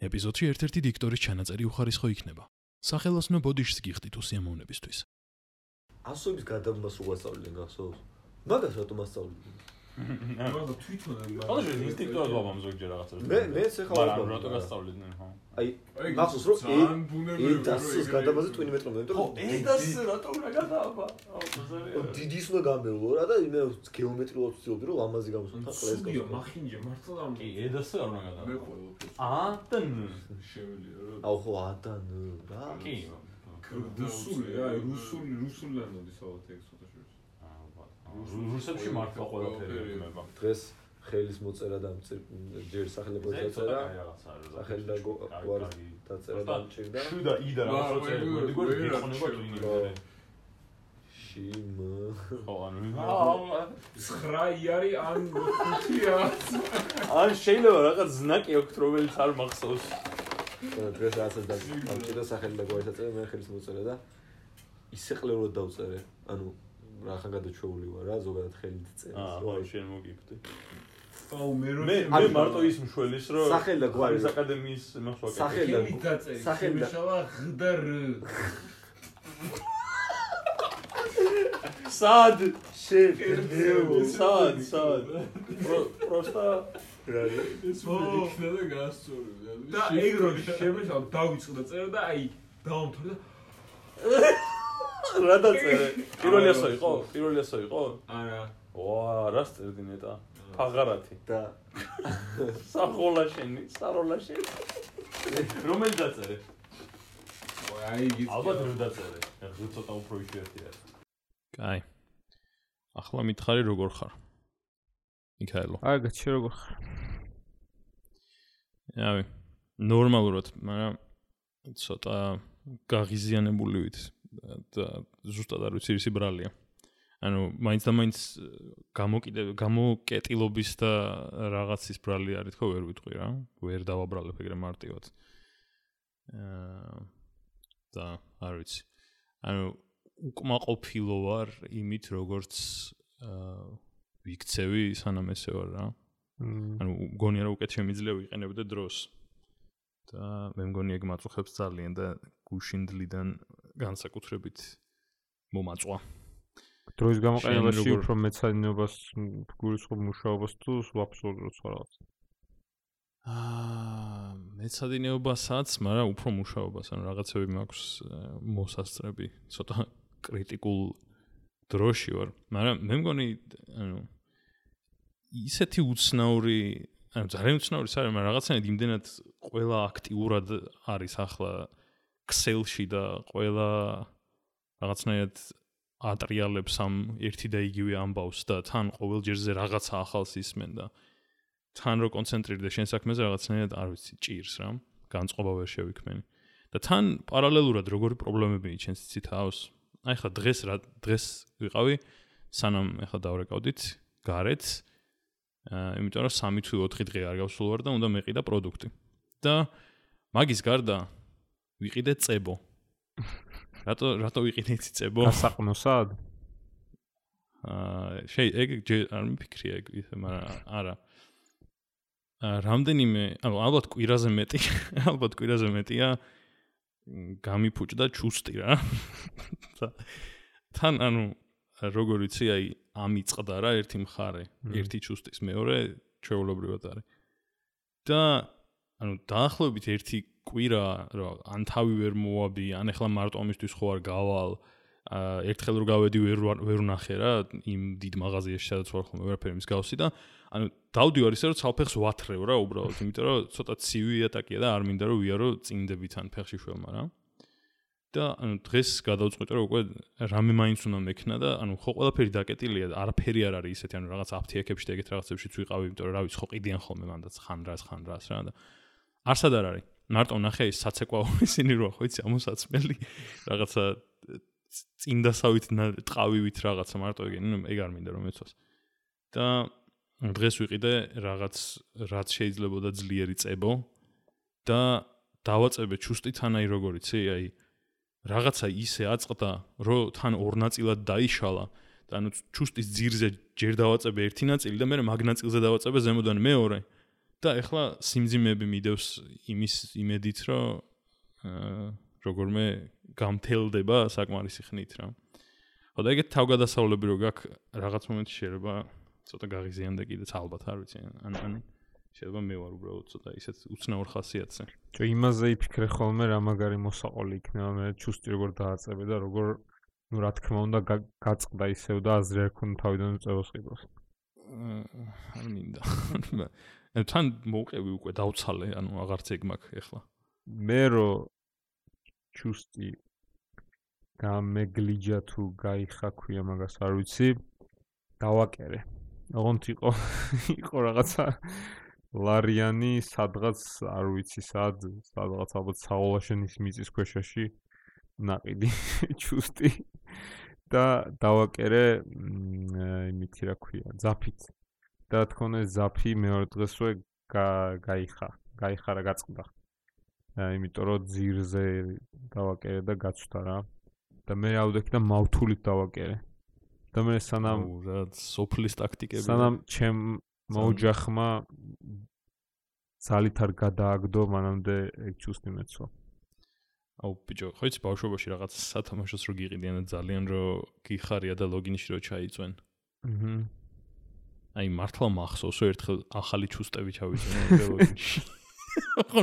ეპიზოდში ერთ-ერთი დიქტორის ჩანაწერი უხარისხო იქნება. სახელოსნო ბოდიშს გიხდით უსიამოვნებისთვის. ასოების გადამას უასწავლენ გახსოვს? მაგას რატომ ასწავლენ? მაგრამ თვითონ ხო შეიძლება ინსტინქტურად ვაბამ ზოგჯერ რაღაცას მე მეც ეხლა მაგრამ ვაბამ. რატო გასწავლიდნენ ხო აი რომ ძალიან ბუნებრივი, ე დასის რომ გადამაზე ტვინი მეტრო მე ხო ედას რატო უნდა გადააბა დიდის უნდა გამეულო რა და მე გეომეტრიულად ვცდილობდი რომ ლამაზი გამოსვლა ყლეს სუდიო მახინჯე მართლა არ კი ედას არ უნდა მე გადააბა ყოველთვის აა და ნ შეველია რა აუ ხო ადან რა კი რუსული აი რუსული რუსული ლანოდი საუბრობთ ეგ რუსებში მართლა ყველაფერი ეუბნება დღეს ხელის მოწერა და ჯერ სახელებო დაწერა სახელი და გვარი დაწერა და მჭირდა შუდა იდა ვა, რაღაცა ვაი, წერილი მოდი ვაი, გორი ვაი, გიყონება რა, ტვინი რა. მერე შიმ ხო ანუ 9 იარი ან 5-ია ან შეიძლება რაღაც ზნაკი აქვს რომელიც არ მახსოვს და დღეს რასაც და მჭირდა სახელი და გვარი დაწერა მე ხელის მოწერა და ისე ყლევრად დავწერე ანუ რახან გადაჩეული ვარ რა ზოგადად ხელით წერს აა შენ მოგიფდი აუ მე რო მე მე მარტო ის მშველის რომ სახელი და გვარი. ხარის აკადემიის იმას სახელი და დაწერი სახელი და- შემეშავა ღ და რ. სად შენ სად სად პროსტა ეს მოდი იქნა და გასწორე და ეგ რო შემეშავა დავიწყდა წერა და აი დაამთავრე და რა დაწერე პირველი ასო იყო პირველი ასო იყო. არა. ვა რა წერდი ნეტა? ფაღარათი. და. სახოლა შენი საროლა შენი რომელი დაწერე? აი იგი ალბათ რო დაწერე? ეხლა ცოტა უფრო იშვიათია კაი. ახლა მითხარი როგორ ხარ? მიქაელო. აი გაჩი როგორ ხარ? რავი. ნორმალურად, მაგრამ ცოტა გაღიზიანებული ვით და ზუსტად არ ვიცი ისი ბრალია. ანუ მაინც და მაინც გამოკიდე გამოკეტილობის და რაღაცის ბრალი არის თქო ვერ ვიტყვი რა. ვერ დავაბრალებ ეგრე მარტივად. აა და არ ვიცი. ანუ უკმაყოფილო ვარ იმით როგორც აა ვიქცევი სანამ ესე ვარ რა. ანუ მგონია რომ უკეთ შემიძლია ვიყენებდე დროს. და მე მგონი ეგ მაწუხებს ძალიან და გუშინდლიდან განსაკუთრებით მომაწვა. დროის გამოყენებაში უფრო მეცადინეობას გულისხმობ მუშაობას თუ აბსოლუტურად სხვა რაღაც. აა მეცადინეობასაც, მაგრამ უფრო მუშაობას, ანუ რაღაცები მაქვს აა, მოსასწრები, ცოტა კრიტიკულ დროში ვარ, მაგრამ მე მგონი ანუ ისეთი უცნაური, ანუ ძალიან უცნაური საერთოდ, მაგრამ რაღაცნაირად იმდენად ყველა აქტიურად არის ახლა Excel-ში და ყველა რაღაცნაირად ატრიალებს ამ ერთი და იგივე ამბავს და თან ყოველ ჯერზე რაღაცა ახალს ისმენ და თან რო კონცენტრირდე შენ საქმეზე რაღაცნაირად არ ვიცი ჭირს რა განწყობა ვერ შევიქმენი. და თან პარალელურად როგორი პრობლემები ჩენს იცი თავს? აი ხა დღეს რა დღეს ვიყავი სანამ ეხლა დავრეკავდით გარეთ აა იმიტომ რომ 3 თუ 4 დღე არ გავსულ ვარ და უნდა მეყიდა პროდუქტი. და მაგის გარდა ვიყიდე წებო. რატო რატო ვიყიდე იცი წებო? გასაყნოსად? აა შეი ეგ ჯერ არ მიფიქრია ეგ ისე მაგრამ არა. აა რამდენიმე ანუ ალბათ კვირაზე მეტი ალბათ კვირაზე მეტია გამიფუჭდა ჩუსტი რა. თან ანუ როგორ ვიცი აი ამიწყდა რა ერთი მხარე ერთი ჩუსტის მეორე ჩვეულებრივად არის. და ანუ დაახლოებით ერთი კვირა რა ან თავი ვერ მოვაბი ან ეხლა მარტო ამისთვის ხო არ გავალ. აა ერთხელ რო გავედი ვერ ვერ ვნახე რა იმ დიდ მაღაზიაში სადაც ვარ ხოლმე ვერაფერი მსგავსი და ანუ დავდივარ ისე რომ ცალფეხს ვათრევ რა უბრალოდ იმიტომ რომ ცოტა ცივი ატაკია და არ მინდა რომ ვიარო წინდებით ან ფეხში შველმა რა. და ანუ დღეს გადავწყვიტე რომ უკვე რამე მაინც უნდა მექნა და ანუ ხო ყველაფერი დაკეტილია და არაფერი არ არის ისეთი ანუ რაღაც აფთიაქებში და ეგეთ რაღაცებშიც ვიყავი იმიტომ რომ რა ვიცი ხო ყიდიან ხოლმე მანდაც ხან რას ხან რას რა და არსად არ არის მარტო ნახე ის საცეკვაო ისინი რო ხო იცი ამოსაცმელი რაღაცა წინდასავით ტყავივით რაღაცა მარტო ეგ ნუ ეგ არ მინდა რომ ეცოს. და დღეს ვიყიდე რაღაც რაც შეიძლება და ძლიერი წებო და დავაწებე ჩუსტი თანაი როგორ იცი აი რაღაცა ისე აწყდა რომ თან ორ ნაწილად დაიშალა და ანუ ჩუსტის ძირზე ჯერ დავაწებე ერთი ნაწილი და მე მაგ ნაწილზე დავაწებე ზემოდან მეორე და ეხლა სიმძიმეები მიდევს იმის იმედით, რომ აა როგორმე გამთელდება საკმარისი ხნით რა. ხო და ეგეთ თავგადასავლები რო გაქვს რაღაც მომენტში შეიძლება ცოტა გაღიზიანდა კიდეც ალბათ არ ვიცი ან ან შეიძლება მე ვარ უბრალოდ ცოტა ისეთ უცნაურ ხასიათზე. ჯო იმაზე იფიქრე ხოლმე რა მაგარი მოსაყოლი იქნება მე ჩუსტი როგორ დააწებე და როგორ ну რა თქმა უნდა გა- გაწყდა ისევ და აზრი არ ქონდა თავიდან წევოს ყიდოს. აა, არ მინდა. თან მოუყევი უკვე დავცალე, ანუ აღარც ეგ მაქვს ეხლა. მე რო ჩუსტი გამეგლიჯა თუ გაიხაქვია მაგას არ ვიცი. დავაკერე. ოღონდ იყო იყო რაღაცა ლარიანი სადღაც არ ვიცი სად, სადღაც ალბათ საოლაშენის მიწის ქვეშაში ناყიდი ჩუსტი და დავაკერე იმითი რა ქვია, ზაფით. და ეს ზაფი მეორე დღესვე გაიხა გაიხარა გაწყდა. აა იმიტომ რომ ძირზე დავაკერე და გაცვდა რა. და მე ავდექი და მავთულით დავაკერე. და მე სანამ რა სოფლის ტაქტიკები. სანამ ჩემ მოუჯახმა ძალით არ გადააგდო მანამდე ეგ ჩუსტი მეცვა აუ ბიჭო, ხო იცი ბავშვობაში რაღაც სათამაშოს რო გიყიდიან და ძალიან რო გიხარია და ლოგინში რო ჩაიწვენ. აჰა აი მართლა მახსოვს ერთხელ ახალი ჩუსტები ჩავიწვენ ლოგინში. ხო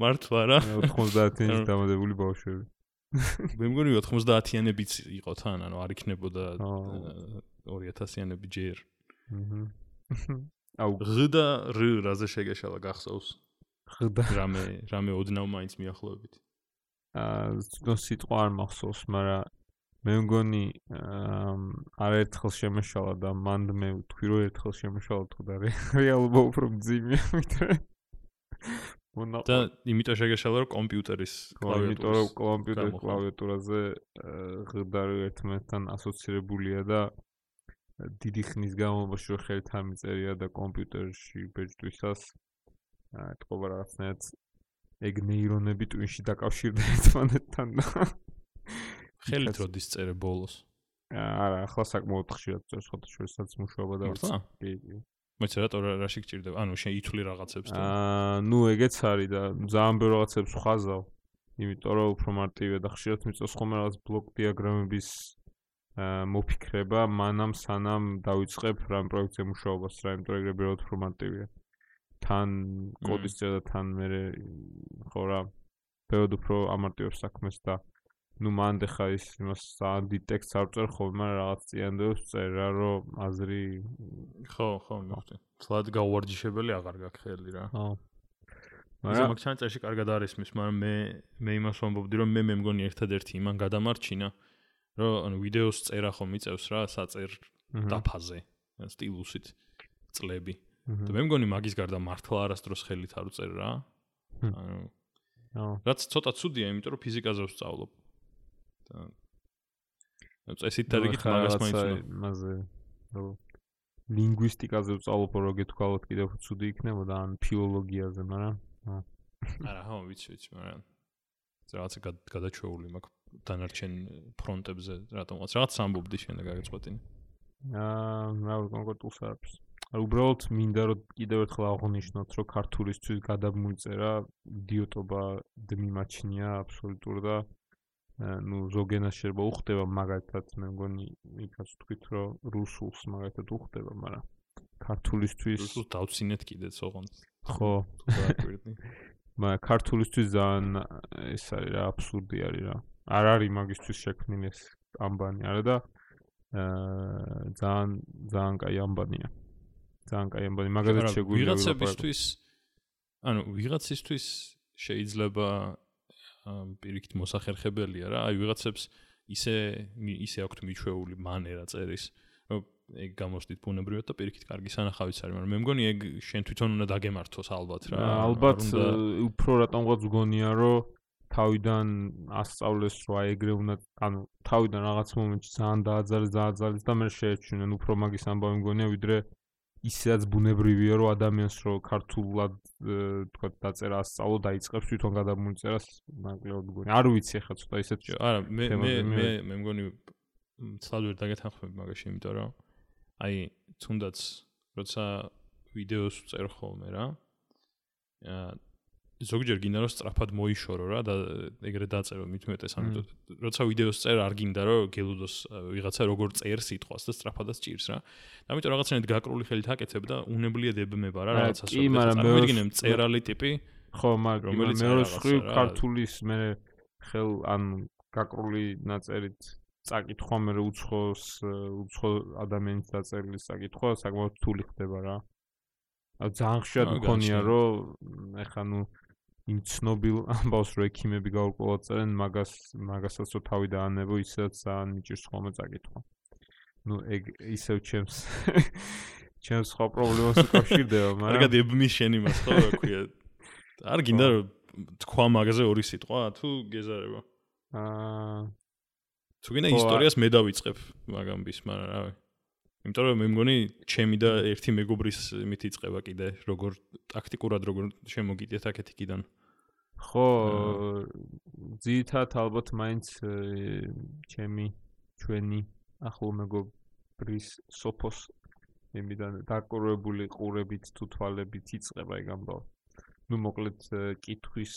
მართლა რა. მე 90-იანის დამადებული ბავშვები მე მგონი 90-იანებიც იყო თან, ანუ არ იქნებოდა აა. 2000-იანები ჯერ. აჰა აუ ღ და р რაზე შეგეშალა გახსოვს? ხდა რამე რამე ოდნავ მაინც მიახლოებით. აა ნუ სიტყვა არ მახსოვს, მაგრამ მე მგონი არაერთხელ შემეშალა და მანდ მე ვთქვი რომ ერთხელ შემეშალა თუ და რეალობა უფრო მძიმეა ვიდრე. მონა და იმიტომ შეგეშალა რომ კომპიუტერის იმიტომ რომ კომპიუტერის კლავიატურაზე ღდარი ერთმანეთთან ასოცირებულია და დიდი ხნის განმავლობაში რო ხელით ამიწერია და კომპიუტერში ბეჭდვისას ეთყობა რაღაცნაირად ეგ ნეირონები ტვინში დაკავშირდა ერთმანეთთან და ხელით როდის წერე ბოლოს. არა, ახლა საკმაოდ ხშირად წერს ხოთა შორისაც მუშაობა და მართლა? კი, კი. რატო რა- რაში გჭირდება? ანუ შენ ითვლი რაღაცებს თუ აა, ნუ ეგეც არის და ძალიან ბევრ რაღაცებს ხაზავ. იმიტომ რომ უფრო მარტივია და ხშირად მიწევს ხოლმე რაღაც ბლოკ დიაგრამების აა მოფიქრება, მანამ სანამ დავიწყებ რამ პროექტზე მუშაობას, რა იმიტომ ეგრე ბევრად უფრო მარტივია. თან კოდის წერა და თან მე ხო რა ბევრად უფრო ამარტივებს საქმეს და ну მანდ ხა ის იმას დიდ ტექსტს არ წერ ხოლმე, რაღაც წიანდებს წერ რა, რომ აზრი ხო, ხო, მივხვდი. თლად გაუვარჯიშებელი აღარ გაქვს ხელი რა. ხო. მაგრამ მაგ ჩანწერში კარგად არის მის, მაგრამ მე მე იმას ვამბობდი, რომ მე მე მგონი ერთადერთი იმან გადამარჩინა, რომ ანუ ვიდეოს წერა ხო მიწევს რა, საწერ დაფაზე, სტილუსით წლები. და მე მგონი მაგის გარდა მართლა არასდროს ხელით არ უწერ რა. ანუ რაც ცოტა ცუდია, იმიტომ რომ ფიზიკაზე ვსწავლობ. წესით და რიგით მაგას მაინც რო ლინგვისტიკაზე ვწავლობ რო გეთქვალოთ კიდევ ცუდი იქნებოდა ან ფილოლოგიაზე, მაგრამ არა, ხო, ვიცი, ვიცი, მაგრამ რაღაცა გად- გადაჩეული მაქვს დანარჩენ ფრონტებზე, რატომღაც რაღაც სამბობდი შენ და გაგეწყვეტინე. აა რა კონკრეტულს არის. არ უბრალოდ მინდა რომ კიდევ ერთხელ აღვნიშნოთ, რომ ქართულისთვის გადაბმული წერა იდიოტობა დმიმაჩნია აბსოლუტურ და აა, ნუ ზოგენას შეიძლება უხდება მაგალითად მე მგონი იქაც თქვით რომ რუსულს მაგალითად უხდება, მაგრამ ქართულისთვის რუსულს დავცინეთ კიდეც ოღონდ. ხო მაგრამ ქართულისთვის ძალიან ეს არის რა აბსურდი არის რა. არ არის მაგისთვის შექმნილი ეს ამბანი, არა და აა ძალიან ძალიან კაი ამბანია. ძალიან კაი ამბანი, მაგალითად არა, შეგვიძლია ვიღაცებისთვის ანუ ვიღაცისთვის შეიძლება პირიქით მოსახერხებელია რა, აი ვიღაცებს ისე ისე აქვთ მიჩვეული მანერა წერის, რომ ეგ გამოსდით ბუნებრივად და პირიქით კარგი სანახავიც არის, მაგრამ მე მგონი ეგ შენ თვითონ უნდა დაგემართოს ალბათ რა. ალბათ უფრო რატომღაც გონია რომ თავიდან ასწავლეს აი ეგრე უნდა ანუ თავიდან რაღაც მომენტში ძალიან დააძალეს დააძალეს და მე შეეჩვენენ უფრო მაგის ამბავი მგონია ვიდრე ისედაც ბუნებრივია რომ ადამიანს რო ქართულად თქვა დაწერა ასწავლო დაიწყებს თვითონ გადამული წერას ნაკლებ მგონი. არ ვიცი ახლა ცოტა ისეთ არა, მე მე მე მე მგონი ცალ ვერ დაგეთანხმები მაგაში, იმიტომ რომ აი თუნდაც როცა ვიდეოს წერ ხოლმე რა, აა ზოგჯერ გინდა რომ სწრაფად მოიშორო რა და ეგრე დაწერო მithumetes ანუ როცა ვიდეოს წერ არ გინდა რომ გელუდოს ვიღაცა როგორ წერს სიტყვას და სწრაფადაც ჭირს რა. ამიტომ რაღაცნაირად გაკრული ხელით აკეთებ და უნებლიე დებმება რა რაღაცას. კი, მაგრამ მე ვიგინე წერალი ტიპი. ხო, მაგრამ მე რო სხვი ქართულის მე ხელ ან გაკრული ნაწერით წაკითხვა მე უცხოს უცხო ადამიანის დაწერილი წაკითხვა საკმაოდ რთული ხდება რა. ძალიან ხშირად მქონია რომ ეხა ნუ იმ ცნობილ ამბავს რო ექიმები გაურკვევად წერენ მაგას მაგასაც რო თავი დაანებო ისედაც ძალიან მიჭირს ხოლმე წაკითხვა. ну ეგ ისევ ჩემს ჩემს სხვა პრობლემას უკავშირდება მაგრამ კარგად ებმის შენ იმას ხო რა ქვია. არ გინდა თქვა მაგაზე ორი სიტყვა თუ გეზარება. აა თუ გინდა ისტორიას მე დავიწყებ მაგამბის მაგრამ რავი იმიტომ რომ მე მგონი ჩემი და ერთი მეგობრის მით იწება კიდე როგორ ტაქტიკურად როგორ შემოგიდეთ აქეთი კიდან ხო ძირითადად ალბათ მაინც ჩემი ჩვენი ახლო მეგობრის სოფოს იმიდან დაკურებული ყურებით თუ თვალებით იწება ეგ ამბავ ну მოკლედ კითხვის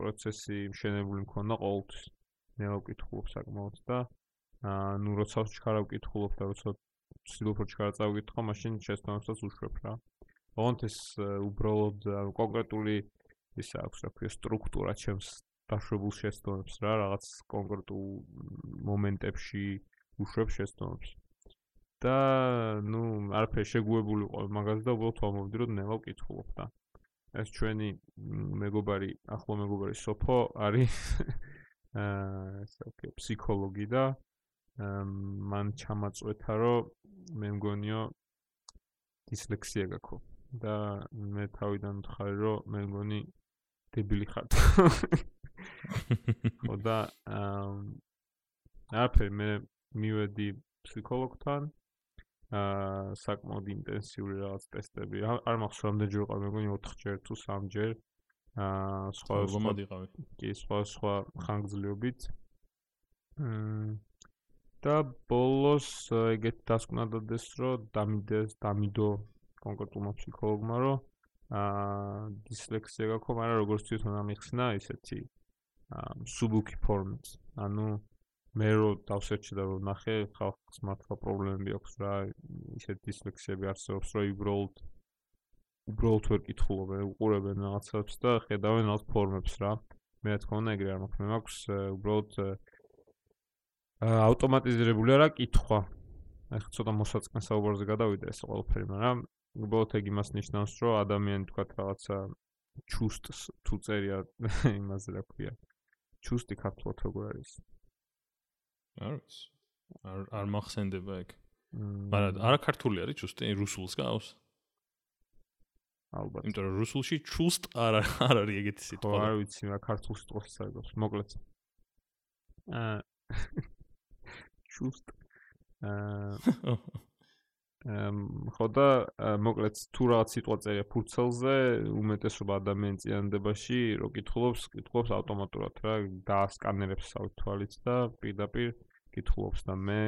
პროცესი მშენებული მქონდა ყოველთვის მე ვკითხულობ საკმაოდ და აა ну როცა ვჩქარავ კითხულობ და როცა ვცდილობ რომ ჩქარა წავიკითხო, მაშინ შეცდომებსაც უშვებ რა. ოღონდ ეს უბრალოდ კონკრეტული ისე აქვს რა ქვია სტრუქტურა ჩემს დაშვებულ შეცდომებს რა, რაღაც კონკრეტულ მომენტებში უშვებ შეცდომებს. და ნუ არაფერი შეგუებული ყო მაგაზე და უბრალოდ თვალმოვიდი რომ ნელა ვკითხულობ და ეს ჩვენი მეგობარი, ახლო მეგობარი სოფო არის აა ესე ვქო ფსიქოლოგი და მან ჩამაწვეთა რომ მე მგონიო დისლექსია გაქვს და მე თავიდან ვთხარი რომ მე მგონი დებილი ხარ. ხო და აა აფერ მე მივედი ფსიქოლოგთან აა საკმაოდ ინტენსიური რაღაც ტესტები. არ მახსოვს რამდენი ჯერ ყავ მე მგონი 4ჯერ თუ 3ჯერ აა სხვა სხვა კი სხვა სხვა ხანგრძლივობით. მმ და ბოლოს ეგეთ დასკვნა დადეს რომ დამიდეს დამიდო კონკრეტულმა ფსიქოლოგმა რომ აა დისლექსია გაქვს მაგრამ როგორც თვითონ ამიხსნა ისეთი აა სუბუკი ფორმით ანუ მე რო დავსერჩი და რომ ნახე ხალხს მართლა პრობლემები აქვს რა ისეთ დისლექსიები არსებობს რომ უბრალოდ უბრალოდ ვერ კითხულობენ უყურებენ რაღაცებს და ხედავენ რაღაც ფორმებს რა. მე რა თქმა უნდა ეგრე არ მაქვს მე მაქვს უბრალოდ ავტომატიზირებული არა კითხვა. ახლა ცოტა მოსაწყენ საუბარზე გადავიდა ეს ყველაფერი, მაგრამ უბრალოდ ეგ იმას ნიშნავს, რომ ადამიანი თქვა რაღაცა ჩუსტს თუ წერია იმაზე რა ქვია. ჩუსტი ქართულად როგორ არის? არის. არ არ მახსენდება ეგ. მაგრამ არა ქართული არის ჩუსტი, რუსულს გავს. ალბათ. იმიტომ რომ რუსულში ჩუსტ არ არ არის ეგეთი სიტყვა. ხო, არ ვიცი, მაგრამ ქართულ სიტყვას საერთოდ მოკლედ. აა ჩუსტ აა ხოდა მოკლედ თუ რაღაც სიტყვა წერია ფურცელზე უმეტესობა ადამიანის წინანდებაში რო კითხულობს კითხულობს ავტომატურად რა დაასკანერებს საუთ თვალით და პირდაპირ კითხულობს და მე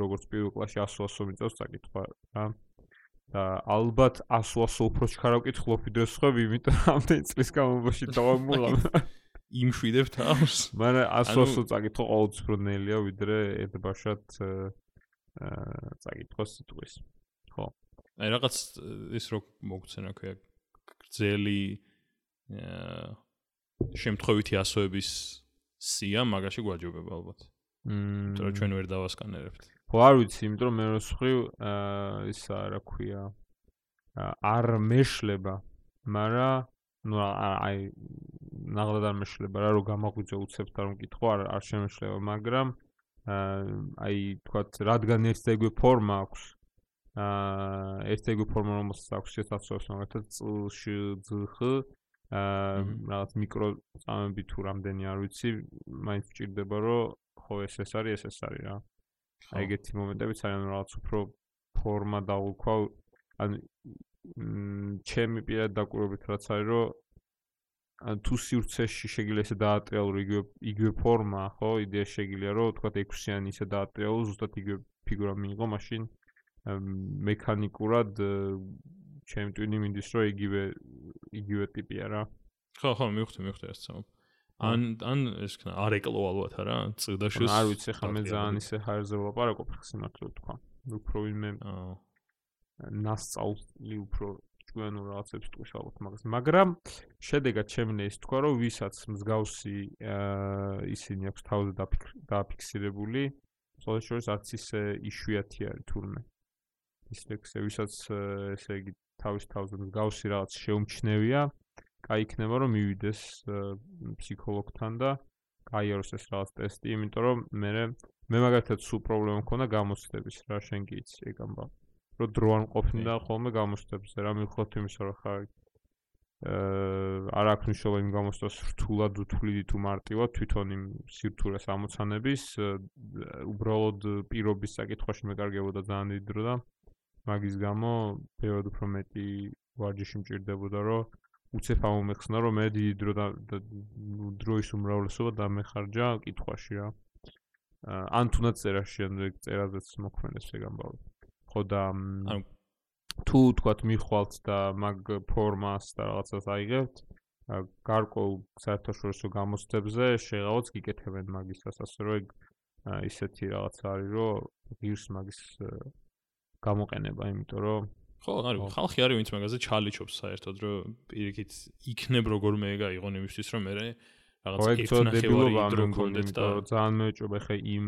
როგორც პირველ კლასში 100-100 მიწევს საკითხვა რა. და ალბათ 100-100 უფრო ჩქარავ კითხულობ ვიდრე სხვები იმიტომ რომ ამდენი წლის განმავლობაში დავამულა იმშვიდებ თავს. მაგრამ ასოსო წაკითხო ყოველთვის უფრო ნელია ვიდრე ერთბაშად აა წაკითხო სიტყვის. ხო. აი რაღაც ის რო მოგცენა ქვია გრძელი აა შემთხვევითი ასოების სია მაგაში გვაჯობება ალბათ. მმ. თორე ჩვენ ვერ დავასკანერებთ. ხო არ ვიცი, იმიტომ რომ მე რო სხვი აა ისა რა ქვია არ მეშლება, მაგრამ ну აი ნაღდა და მეშლება რა რომ გამაღვიძე უცებ და რომ კითხო არ არ შემეშლება მაგრამ აი თქვათ რადგან ეს ეგ ფორმა აქვს აა ეს ეგ ფორმა რომელსაც აქვს შესაძლოა მაგათაც წლში ძხ აა რაღაც მიკრო წამები თუ რამდენი არ ვიცი მაინც ჭირდება რომ ხო ეს ეს არის ეს ეს არის რა. აი ეგეთი მომენტებიც არიან რაღაც უფრო ფორმა დაუქვა ანუ ჩემი პირად დაკვირვებით რაც არის რომ თუ სივრცეში შეგიძლია ესე დაატრიალო იგივე იგივე ფორმა ხო იდეა შეგიძლია რომ თქვა 6-იანი ისე დაატრიალო ზუსტად იგივე ფიგურა მიიღო მაშინ მექანიკურად ჩემი ტვინი მინდის რომ იგივე იგივე ტიპია რა. ხო, ხო, მივხვდი, მივხვდი ეს ცალ. ან ან ეს ქნა არ ეკლო ალბათ არა, წიდაშოს. არ ვიცი ხა მე ძალიან ისე ჰაერზე ვლაპარაკობ ხა სიმართლე თქვა. უფრო ვინმე აა ნასწავლი უფრო ჭკვიანურ რაღაცებს ალბათ მაგას. მაგრამ შედეგად შემნე ის თქვა რომ ვისაც მსგავსი ისინი აქვს თავზე დაფიქსირებული, ხოლო შორის არც ისე იშვიათი არის თურმე. ის ლექსე ვისაც ესე იგი თავის თავზე მსგავსი რაღაც შეუმჩნევია, კაი იქნება რომ მივიდეს ფსიქოლოგთან და გაიაროს ეს რაღაც ტესტი, იმიტომ რომ მე მე მაგათაც სულ პრობლემა მქონდა გამოცდების რა შენ გიცი ეგ ამბა. რომ დრო არ მყოფინდა ხოლმე გამოცდებს რა მიხოთ იმის რომ ხარ აა არ აქვს მნიშვნელობა იმ გამოცდას რთულად უთვლიდი თუ მარტივად თვითონ იმ სირთულეს ამოცანების უბრალოდ პირობის საკითხში მეკარგებოდა ძალიან დიდი დრო და მაგის გამო ბევრად უფრო მეტი ვარჯიში მჭირდებოდა რომ უცებ ამომეხსნა რომ მე დიდი დრო და დროის უმრავლესობა დამეხარჯა კითხვაში რა. ან თუნდაც წერა შემდეგ წერაზეც მოქმედებს ეგ ამბავი. ხო და ანუ თუ თქვათ მიხვალთ და მაგ ფორმას და რაღაცას აიღებთ გარკვეულ საერთაშორისო გამოცდებზე შეღავთ გიკეთებენ მაგისას ასე რომ ისეთი რაღაც არის რომ ღირს მაგის გამოყენება იმიტომ რომ ხო, არის ხალხი არის ვინც მაგაზე ჩალიჩობს საერთოდ რომ პირიქით იქნებ როგორმე გაიღონ იმისთვის რომ მე რაღაც ექნახევარი დრო კონდეთ და ძალიან მეჭობა ხე იმ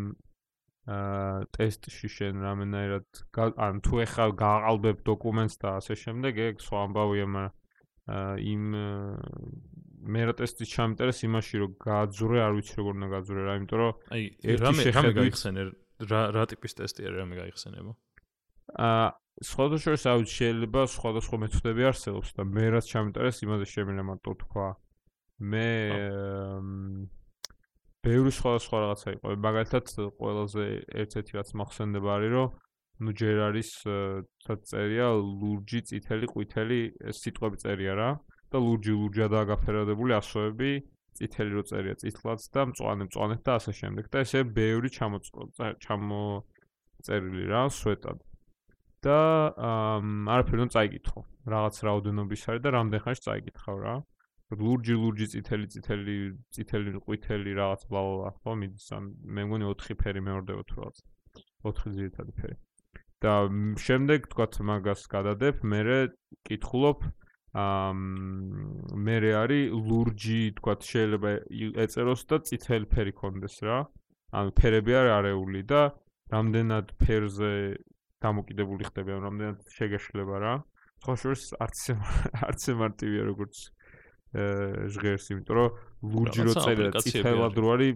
ტესტში შენ რამენაირად ან თუ ეხა გააყალბებ დოკუმენტს და ასე შემდეგ ეგ სხვა ამბავია მაგრამ აა იმ მე რა ტესტი ჩამტერეს იმაში რომ გააძურე არ ვიცი როგორ უნდა გააძურე რა იმიტომ რომ აი რამე რამე გაიხსენე რა რა ტიპის ტესტი არის რამე გაიხსენებო? აა სხვადასხვა შორის აუც შეიძლება სხვადასხვა მეთოდები არსებობს და მე რაც ჩამიტარეს იმაზე შემიძლია მარტო თქვა. მე ბევრი სხვადასხვა რაღაცა იყო მაგალითად ყველაზე ერთ-ერთი რაც მახსენდება არის რომ ну ჯერ არის თაც წერია ლურჯი წითელი ყვითელი სიტყვები წერია რა და ლურჯი ლურჯადაა გაფერადებული ასოები წითელი რო წერია წითლად და მწვანე მწვანეთ და ასე შემდეგ და ესე ბევრი ჩამო წერილი რა სვეტად და არაფერი უნდა წაიკითხო. რაღაც რაოდენობის არის და რამდენ ხანში წაიკითხავ რა. ლურჯი ლურჯი წითელი წითელი წითელი ყვითელი რაღაც ბლაბლა ხო მიდის ან მე მგონი 4 ფერი მეორდება თუ რაღაც 4 ძირითადი ფერი. და შემდეგ თქვათ მაგას გადადებ, მე კითხულობ აა მე არის ლურჯი თქვათ შეიძლება ეწეროს და წითელი ფერი კონდეს რა. ანუ ფერები არის არეული და რამდენად ფერზე დამოკიდებული ხდება ამ რამდენად შეგეშლება რა. ხო შურს არც არც მარტივია როგორც ჟღერს, იმიტომ რომ ლურჯი რო წერია ციფრად რო არის,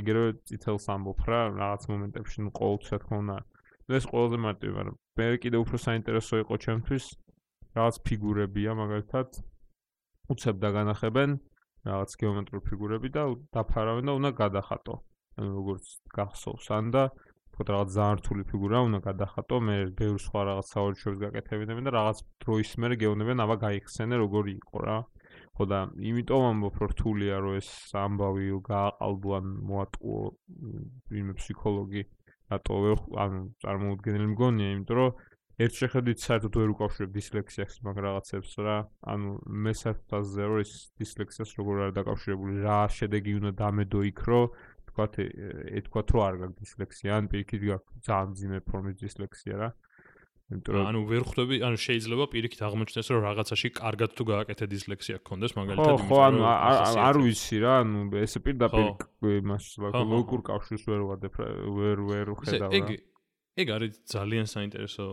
იგივე ციფრს ამბობ რა, რაღაც მომენტებში ნუ ყოველთვის თქო უნდა. ეს ყველაზე მარტივი, მაგრამ მე კიდე უფრო საინტერესო იყო ჩემთვის რაღაც ფიგურებია მაგალითად უცებ დაგანახებენ რაღაც გეომეტრიულ ფიგურები და დაფარავენ და უნდა გადახატო. ანუ როგორც გახსოვს ან და თქო რაღაც ძალიან რთული ფიგურა უნდა გადახატო, მე ბევრ სხვა რაღაც საერთაშორისო გაკეთებინებენ და რაღაც დროის მერე გეუბნებიან, აბა გაიხსენე როგორი იყო რა. ხო და იმიტომ ამბობ რომ რთულია რომ ეს ამბავი გააყალბო ან მოატყუო ვინმე ფსიქოლოგი რატო ანუ წარმოუდგენელი მგონია, იმიტომ რომ ერთ შეხედვით საერთოდ ვერ უკავშირებ დისლექსიას მაგ რაღაცებს რა. ანუ მე საერთოდ აზრია რომ ეს დისლექსიას როგორ არის დაკავშირებული, რა შედეგი უნდა დამედო იქ რომ თქვათ ეთქვათ რომ არ გაქვს დისლექსია ან პირიქით გაქვს ძალიან ძიმე ფორმის დისლექსია რა იმიტომ რომ ანუ ვერ ხვდები ანუ შეიძლება პირიქით აღმოჩნდეს რომ რაღაცაში კარგად თუ გააკეთე დისლექსია გქონდეს მაგალითად იმიტომ რომ ხო ანუ არ ვიცი რა ანუ ეს პირდაპირ იმას ლოგურ კავშირს ვერ ვადებ ვერ ვერ ხედავ რა ეგ ეგ არის ძალიან საინტერესო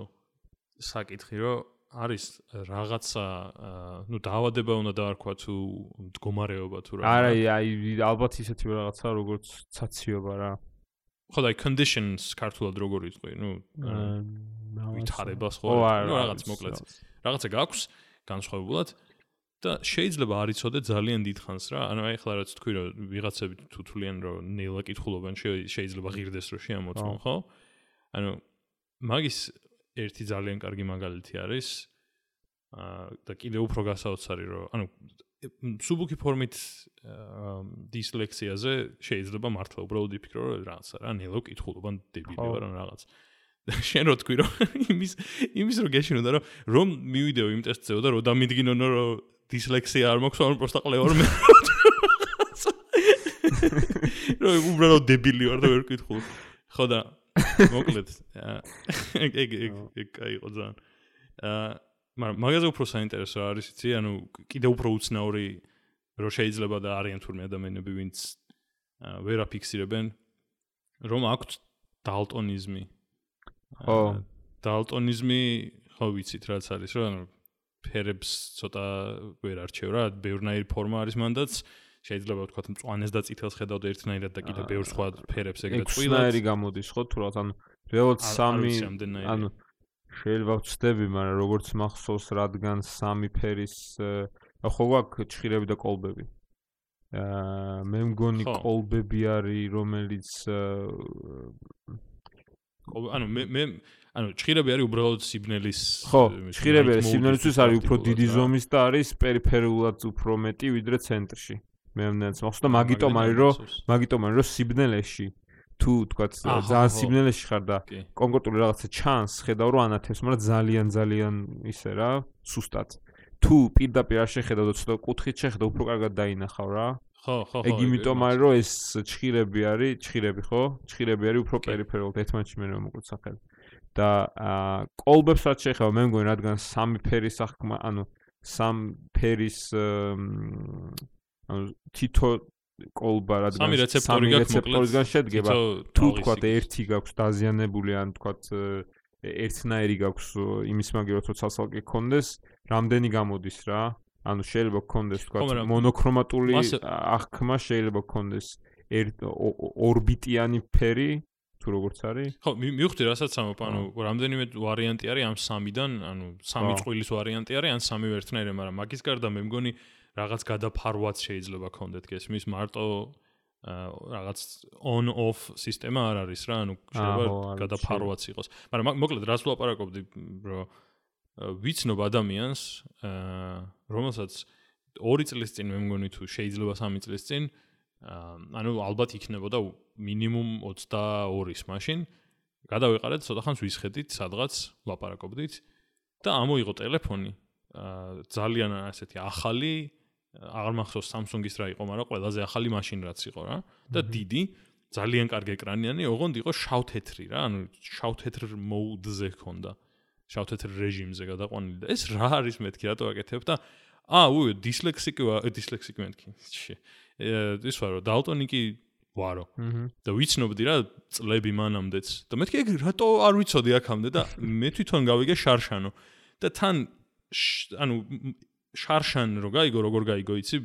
საკითხი რომ არის რაღაცა ნუ დაავადება უნდა დაარქვა თუ მდგომარეობა თუ რა. არა აი ალბათ ისეთი რაღაცა როგორც ცაციობა რა ხო აი conditions ქართულად როგორ იყვი ნუ ვითარებას ხო ნუ რაღაც მოკლედ რაღაცა გაქვს განსხვავებულად და შეიძლება არ იცოდე ძალიან დიდხანს რა ანუ აი ხლა რაც თქვი რომ ვიღაცები თუ თვლიან რომ ნელა კითხულობენ შეიძლება ღირდეს რომ შეამოწმონ ხო? ანუ მაგის ერთი ძალიან კარგი მაგალითი არის აა და კიდე უფრო გასაოცარი რომ ანუ სუბუქი ფორმით დისლექსიაზე შეიძლება მართლა უბრალოდ იფიქრო რომ რაღაცა რა ნელო კითხულობან დებილი ვარ ან რაღაც შენ რო თქვი რომ იმის იმის რო გეშინოდა რომ რომ მივიდეო იმ ტესტზე და რომ დამიდგინონო რომ დისლექსია არ მაქვს ან პროსტა ყლევარ მე რო უბრალოდ დებილი ვარ და ვერ კითხულობ ხო და მოკლედ ეგ ეგ ეგ კაი იყო ძალიან აა მაგრამ მაგაზე უფრო საინტერესო არის იცი, ანუ კიდე უფრო უცნაური რომ შეიძლება და არიან თურმე ადამიანები, ვინც ვერ აფიქსირებენ რომ აქვს დალტონიზმი. ხო. დალტონიზმი ხო ვიცით რაც არის, რომ ანუ ფერებს ცოტა ვერ არჩევ რა, ბევრნაირი ფორმა არის მანდაც. შეიძლება ვთქვათ მწვანეს და წითელს ხედავთ ერთნაირად და კიდე ბევრ სხვა ფერებს ეგრეთ წვილად. ექვსნაირი გამოდის ხო თურათ ანუ რეალურად სამი ანუ შეიძლება ვწდები, მაგრამ როგორც მახსოვს, რადგან სამი ფერის ხო გვაქვს ჭხირები და კოლბები. აა მე მგონი კოლბები არის რომელიც ანუ მე მე ანუ ჭხირები არის უბრალოდ სიბნელის ხო ჭხირები არის სიბნელისთვის არის უფრო დიდი ზომის და არის პერიფერულად უფრო მეტი ვიდრე ცენტრში. მე მნაც მახსოვს და მაგიტომ არის რომ მაგიტომ არის რომ სიბნელეში თუ თქვა ძალიან სიბნელეში ხარ და კონკრეტული რაღაცა ჩანს ხედავ რომ ანათებს მაგრამ ძალიან ძალიან ისე რა სუსტად. თუ პირდაპირ არ შეხედავ და ცოტა კუთხით შეხედავ უფრო კარგად დაინახავ რა. ხო ხო ხო ეგ იმიტომ არის რომ ეს ჭხირები არის ჭხირები ხო? ჭხირები არის უფრო პერიფერულად ერთმანეთში მე რომ მოკლედ სახელი. და აა კოლბებს რაც შეეხება მე მგონი რადგან სამი ფერის ახკმა ანუ სამ ფერის ანუ თითო კოლბა რადგან სამი რეცეპტორი გაქვს რეცეპტორისგან შედგება. თუ თქვა ერთი გაქვს დაზიანებული ან თქვა ერთნაირი გაქვს იმის მაგივრად რომ ცალსალკე კონდეს რამდენი გამოდის რა? ანუ შეიძლება გქონდეს თქვა მონოქრომატული აღქმა შეიძლება გქონდეს ორბიტიანი ფერი თუ როგორც არის? ხო მივხვდი რასაც ამობ ანუ რამდენიმე ვარიანტი არის ამ სამიდან ანუ სამი წვილის ვარიანტი არის ან სამი ერთნაირი მაგრამ მაგის გარდა მე მგონი რაღაც გადაფარვაც შეიძლება გქონდეთ გესმის მარტო რაღაც on off სისტემა არ არის რა ანუ შეიძლება გადაფარვაც იყოს. მაგრამ მოკლედ რას ვლაპარაკობდი რომ ვიცნობ ადამიანს რომელსაც 2 წლის წინ მე მგონი თუ შეიძლება 3 წლის წინ ანუ ალბათ იქნებოდა მინიმუმ 22-ის მაშინ გადავიყარეთ ცოტა ხანს ვისხედით სადღაც ლაპარაკობდით და ამოიღო ტელეფონი. ძალიან ასეთი ახალი აღარ მახსოვს Samsung-ის რა იყო, მაგრამ ყველაზე ახალი მაშინ რაც იყო რა და დიდი ძალიან კარგი ეკრანიანი, ოღონდ იყო შავ-თეთრი რა, ანუ შავ-თეთრ mode-ზე ჰქონდა. შავ-თეთრ რეჟიმზე გადაყვანილი და ეს რა არის მეთქი რატო აკეთებ და აა უი დისლექსიკი ვარ დისლექსიკი მეთქი. ის ვარო დალტონიკი ვარო. და ვიცნობდი რა წლები მანამდეც. და მეთქი ეგ რატო არ ვიცოდი აქამდე და მე თვითონ გავიგე შარშანო. და თან ანუ შარშან რო გაიგო, როგორ გაიგო, იცი?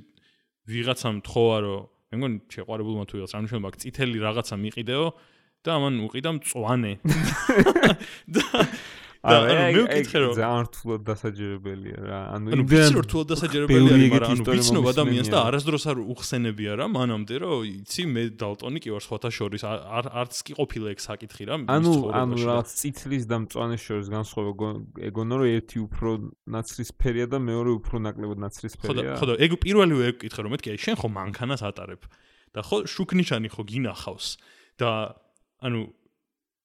ვიღაცამ თხოვა რომ მე მგონი შეყვარებულმა თუ ვიღაც რამშომა წითელი რაღაცა მიყიდეო და ამან უყიდა მწوانه. და არა, მე ვკითხე რომ ძალიან რთულად დასაჯერებელია რა. ანუ იმდენ ვიცი რომ რთულად დასაჯერებელი არის, მაგრამ ანუ ვიცნობ ადამიანს და არასდროს არ უხსენებია რა მანამდე, რომ იცი მე დალტონი კი ვარ სხვათა შორის, არ არც კი ყოფილა ეგ საკითხი რა. ანუ ანუ რაღაც წითლის და მწვანეს შორის განსხვავება ეგონა რომ ერთი უფრო ნაცრისფერია და მეორე უფრო ნაკლებად ნაცრისფერია. ხო და ეგ პირველივე ეგ ვკითხე რომ მეთქე შენ ხო მანქანას ატარებ და ხო შუქნიშანი ხო გინახავს და ანუ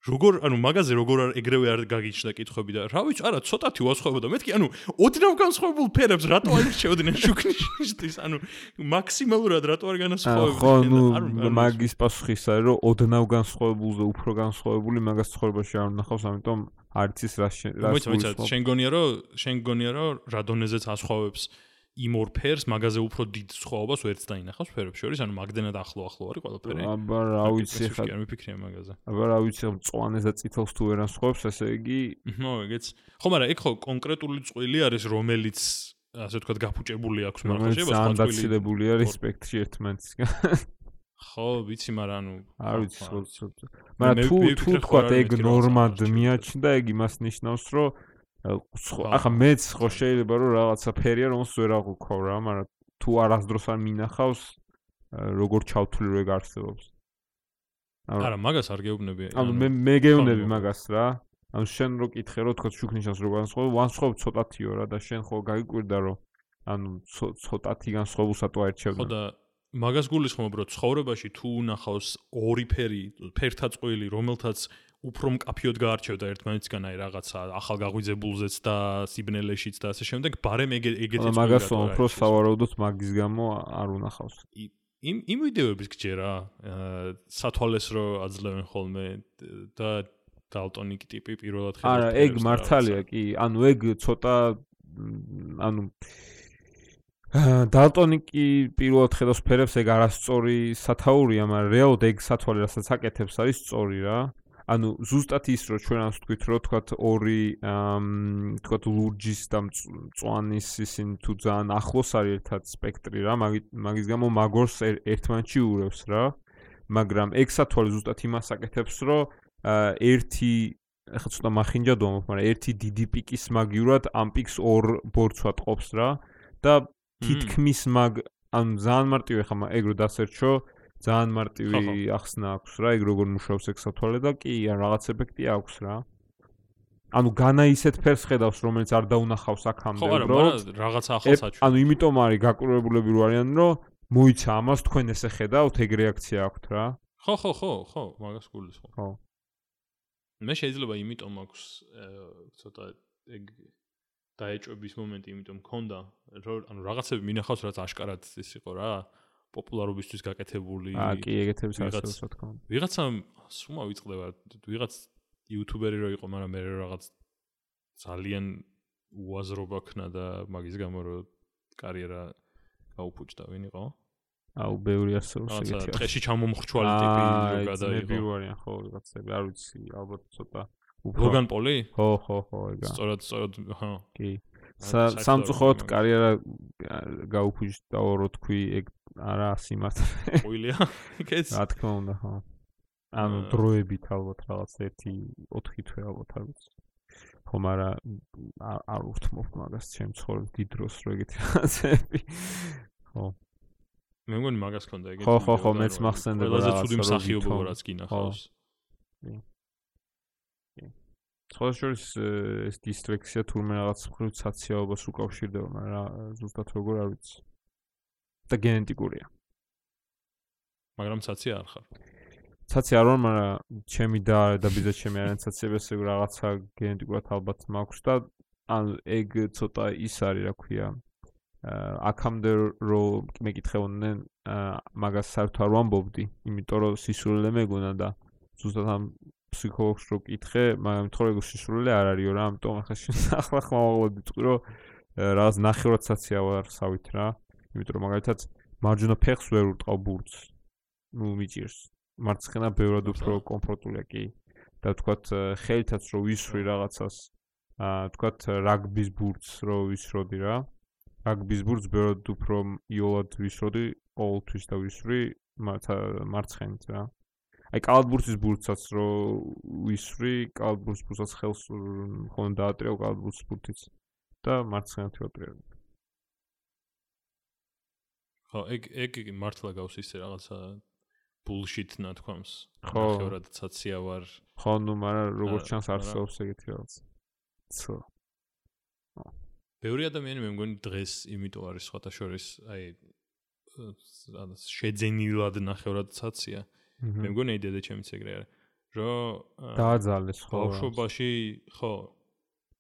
როგორ ანუ მაგაზე როგორ არ ეგრევე არ გაგიჩნდა კითხვები და რა ვიცი არა ცოტათი ვასხოვებოდა მეთქი ანუ ოდნავ განსხვავებულ ფერებს რატო არ ირჩევდნენ შუქნიშისთვის ანუ მაქსიმალურად რატო არ განასხვავებდნენ ხო მაგის პასუხის არის რომ ოდნავ განსხვავებულზე უფრო განსხვავებული მაგას ცხოვრებაში არ ნახავს ამიტომ არც ის რა რა მოიცა შენ გონია რომ შენ გონია რომ რა დონეზეც ასხვავებს. იმ ორ ფერს მაგაზე უფრო დიდ სხვაობას ვერც დაინახავს ფერებს შორის, ანუ მაგდენად ახლო-ახლო არის ყველაფერი. აბა რა ვიცი ხა. არ მიფიქრე მაგაზე. აბა რა ვიცი, მწვანეს და წითელს თუ ვერ ასხვევს, ესე იგი, ნო, ეგეც. ხო, მაგრამ ეგ ხო კონკრეტული წვილი არის, რომელიც ასე ვთქვათ, გაფუჭებული აქვს მარხაშებას, სხვა წვილი. დაცილებული არის სპექტრი ერთმანეთისგან. ხო, ვიცი, მაგრამ ანუ არ ვიცი, ხო, ხო. მაგრამ თუ თუ თქვა ეგ ნორმად მიაჩნდა, ეგ იმას ნიშნავს, რომ ახლა მეც ხო შეიძლება რომ რაღაცა ფერია რომელს ვერ აღვქო რა, მაგრამ თუ არასდროს არ მინახავს როგორ ჩავთვლი რო ეგ არსებობს. არა, მაგას არ გეუბნები. ანუ მე მე გეუბნები მაგას რა. ანუ შენ რო კითხე რო თქო შუქნიშანს რო განსხვავ, ვანსხვავ ცოტათიო რა და შენ ხო გაიკვირდა რომ ანუ ცოტათი განსხვავებულსა თუ აერჩევდა. ხო და მაგას გულისხმობ რომ ცხოვრებაში თუ უნახავს ორი ფერი, ფერთა წყვილი, რომელთაც უფრო მკაფიოდ გაარჩევდა ერთმანეთისგან აი რაღაცა ახალგაღვიძებულზეც და სიბნელეშიც და ასე შემდეგ, ბარემ ეგ ეგეც მაგრამ მაგას უფრო სავარაუდოდ მაგის გამო არ უნახავს. იმ იმ ვიდეოების გჯერა, სათვალეს რო აძლევენ ხოლმე და დალტონიკი ტიპი პირველად ხედავ. არა, ეგ მართალია კი, ანუ ეგ ცოტა ანუ დალტონიკი პირველად ხედავს ფერებს ეგ არასწორი სათაურია, მაგრამ რეალურად ეგ სათვალე რასაც აკეთებს არის სწორი რა. ანუ ზუსტად ის რომ ჩვენ ასე ვთქვით რომ თქვათ ორი თქვათ ლურჯის და მწვანის ისინ თუ ძალიან ახლოს არის ერთად სპექტრი რა მაგის გამო მაგორს ერთმანეთში ურევს რა მაგრამ ეგ სათვალე ზუსტად იმას აკეთებს რომ ერთი ახლა ცოტა მახინჯად ვამბობ მაგრამ ერთი დიდი პიკის მაგიურად ამ პიკს ორ ბორცვად ყოფს რა და თითქმის მაგ ან ძალიან მარტივი ხა ეგ რო დასერჩო ძალიან მარტივი ახსნა აქვს რა ეგ როგორ მუშაობს ეგ სათვალე და კი ან რაღაც ეფექტი აქვს რა. ანუ განა ისეთ ფერს ხედავს რომელიც არ დაუნახავს აქამდე რო ხო არა რაღაც ახალს აჩვენებს ანუ იმიტომ არის გაკურებულები რო არიან რომ მოიცა ამას თქვენ ესე ხედავთ ეგ რეაქცია აქვთ რა. ხო ხო ხო ხო მაგას გულისხმობ. ხო. მე შეიძლება იმიტომ აქვს ცოტა ეგ დაეჭვების მომენტი იმიტომ მქონდა რომ ანუ რაღაცები მინახავს რაც აშკარად ის იყო რა პოპულარობისთვის გაკეთებული აა კი ეგეთებს არსებობს რა თქმა უნდა. ვიღაცა სუმა ვიწყდება ვიღაც იუთუბერი რო იყო მაგრამ მე რაღაც ძალიან უაზრობა ქნა და მაგის გამო რომ კარიერა გაუფუჭდა ვინ იყო? აუ ბევრი არსებობს ეგეთი ტყეში ჩამომხრჩვალი ტიპი რო გადაიღო. მე პირველია ხო ვიღაცები არ ვიცი ალბათ ცოტა ლოგან პოლი ხო ხო ხო ეგა სწორად სწორად ხო კი სამწუხაროდ კარიერა გაუფუჭდა რო თქვი ეგ არა სიმართლე. ყუილია? იქეც? რა თქმა უნდა, ხო. ანუ დროებით ალბათ რაღაც 1-4 თვე ალბათ არ ვიცი. ხო, მაგრამ არ უთმობ მაგას ჩემ ცხოვრების დიდ დროს რო ეგეთი რაღაცები. ხო. მე მგონი მაგას ქონდა ეგეთი. ხო, ხო, ხო, მეც მახსენდება რა. ყველაზე ცუდი მსახიობობა რაც გინახავს. კი. სხვაშორის ეს დისტრექცია თურმე რაღაც მხრივ საციალობას უკავშირდება, მაგრამ ზუსტად როგორ არ ვიცი. და გენეტიკურია. მაგრამ ცაცი არ ხარ. ცაცი არ ვარ, მაგრამ ჩემი და და ბიძა ჩემი არიან ცაციებს ეგ რაღაცა გენეტიკურად ალბათ მაქვს და ან ეგ ცოტა ის არის, რა ქვია. აა აქამდე რომ მეკითხეოდნენ, მაგას საერთოდ არ ვამბობდი, იმიტომ რომ სისულელე მეგონა და ზუსტად ამ ფსიქოლოგს რო კითხე, მაგრამ თორე სისულელე არ არისო რა, ამიტომ ახლა ახლა ხმავალობდი წყვი რომ რაღაც ნახევრად ცაცია ვარ სავით რა. იმიტომ რომ მაგალითად მარჯვენა ფეხს ვერ ურტყავ ბურთს. ნუ მიჭირს. მარცხენა ბევრად უფრო კომფორტულია კი. და ვთქვათ ხელითაც რო ვისვრი რაღაცას, აა ვთქვათ რაგბის ბურთს რო ვისროდი რა. რაგბის ბურთს ბევრად უფრო იოლად ვისროდი ყოველთვის და ვისვრი მარცხენით რა. აი კალათბურთის ბურთსაც რო ვისვრი, კალათბურთის ბურთსაც ხელს ხომ დაატრიალ კალათბურთის ბურთიც და მარცხენით ვატრიალ. ხო, ეგ ეგ მართლა გავს ისე რაღაცა bullshit ნათქვამს. ხო, ხევრად ცაცია ვარ. ხო, ნუ მაგრამ როგორც ჩანს არსებობს ეგეთი რაღაც. ცო. ბევრი ადამიანი მე მგონი დღეს იმიტომ არის სხვათა შორის, აი შეძენილად ნახევრად ცაცია. მე მგონი იდეა და ჩემიც ეგრე არის. რომ დააძალეს ხო. ბავშვობაში ხო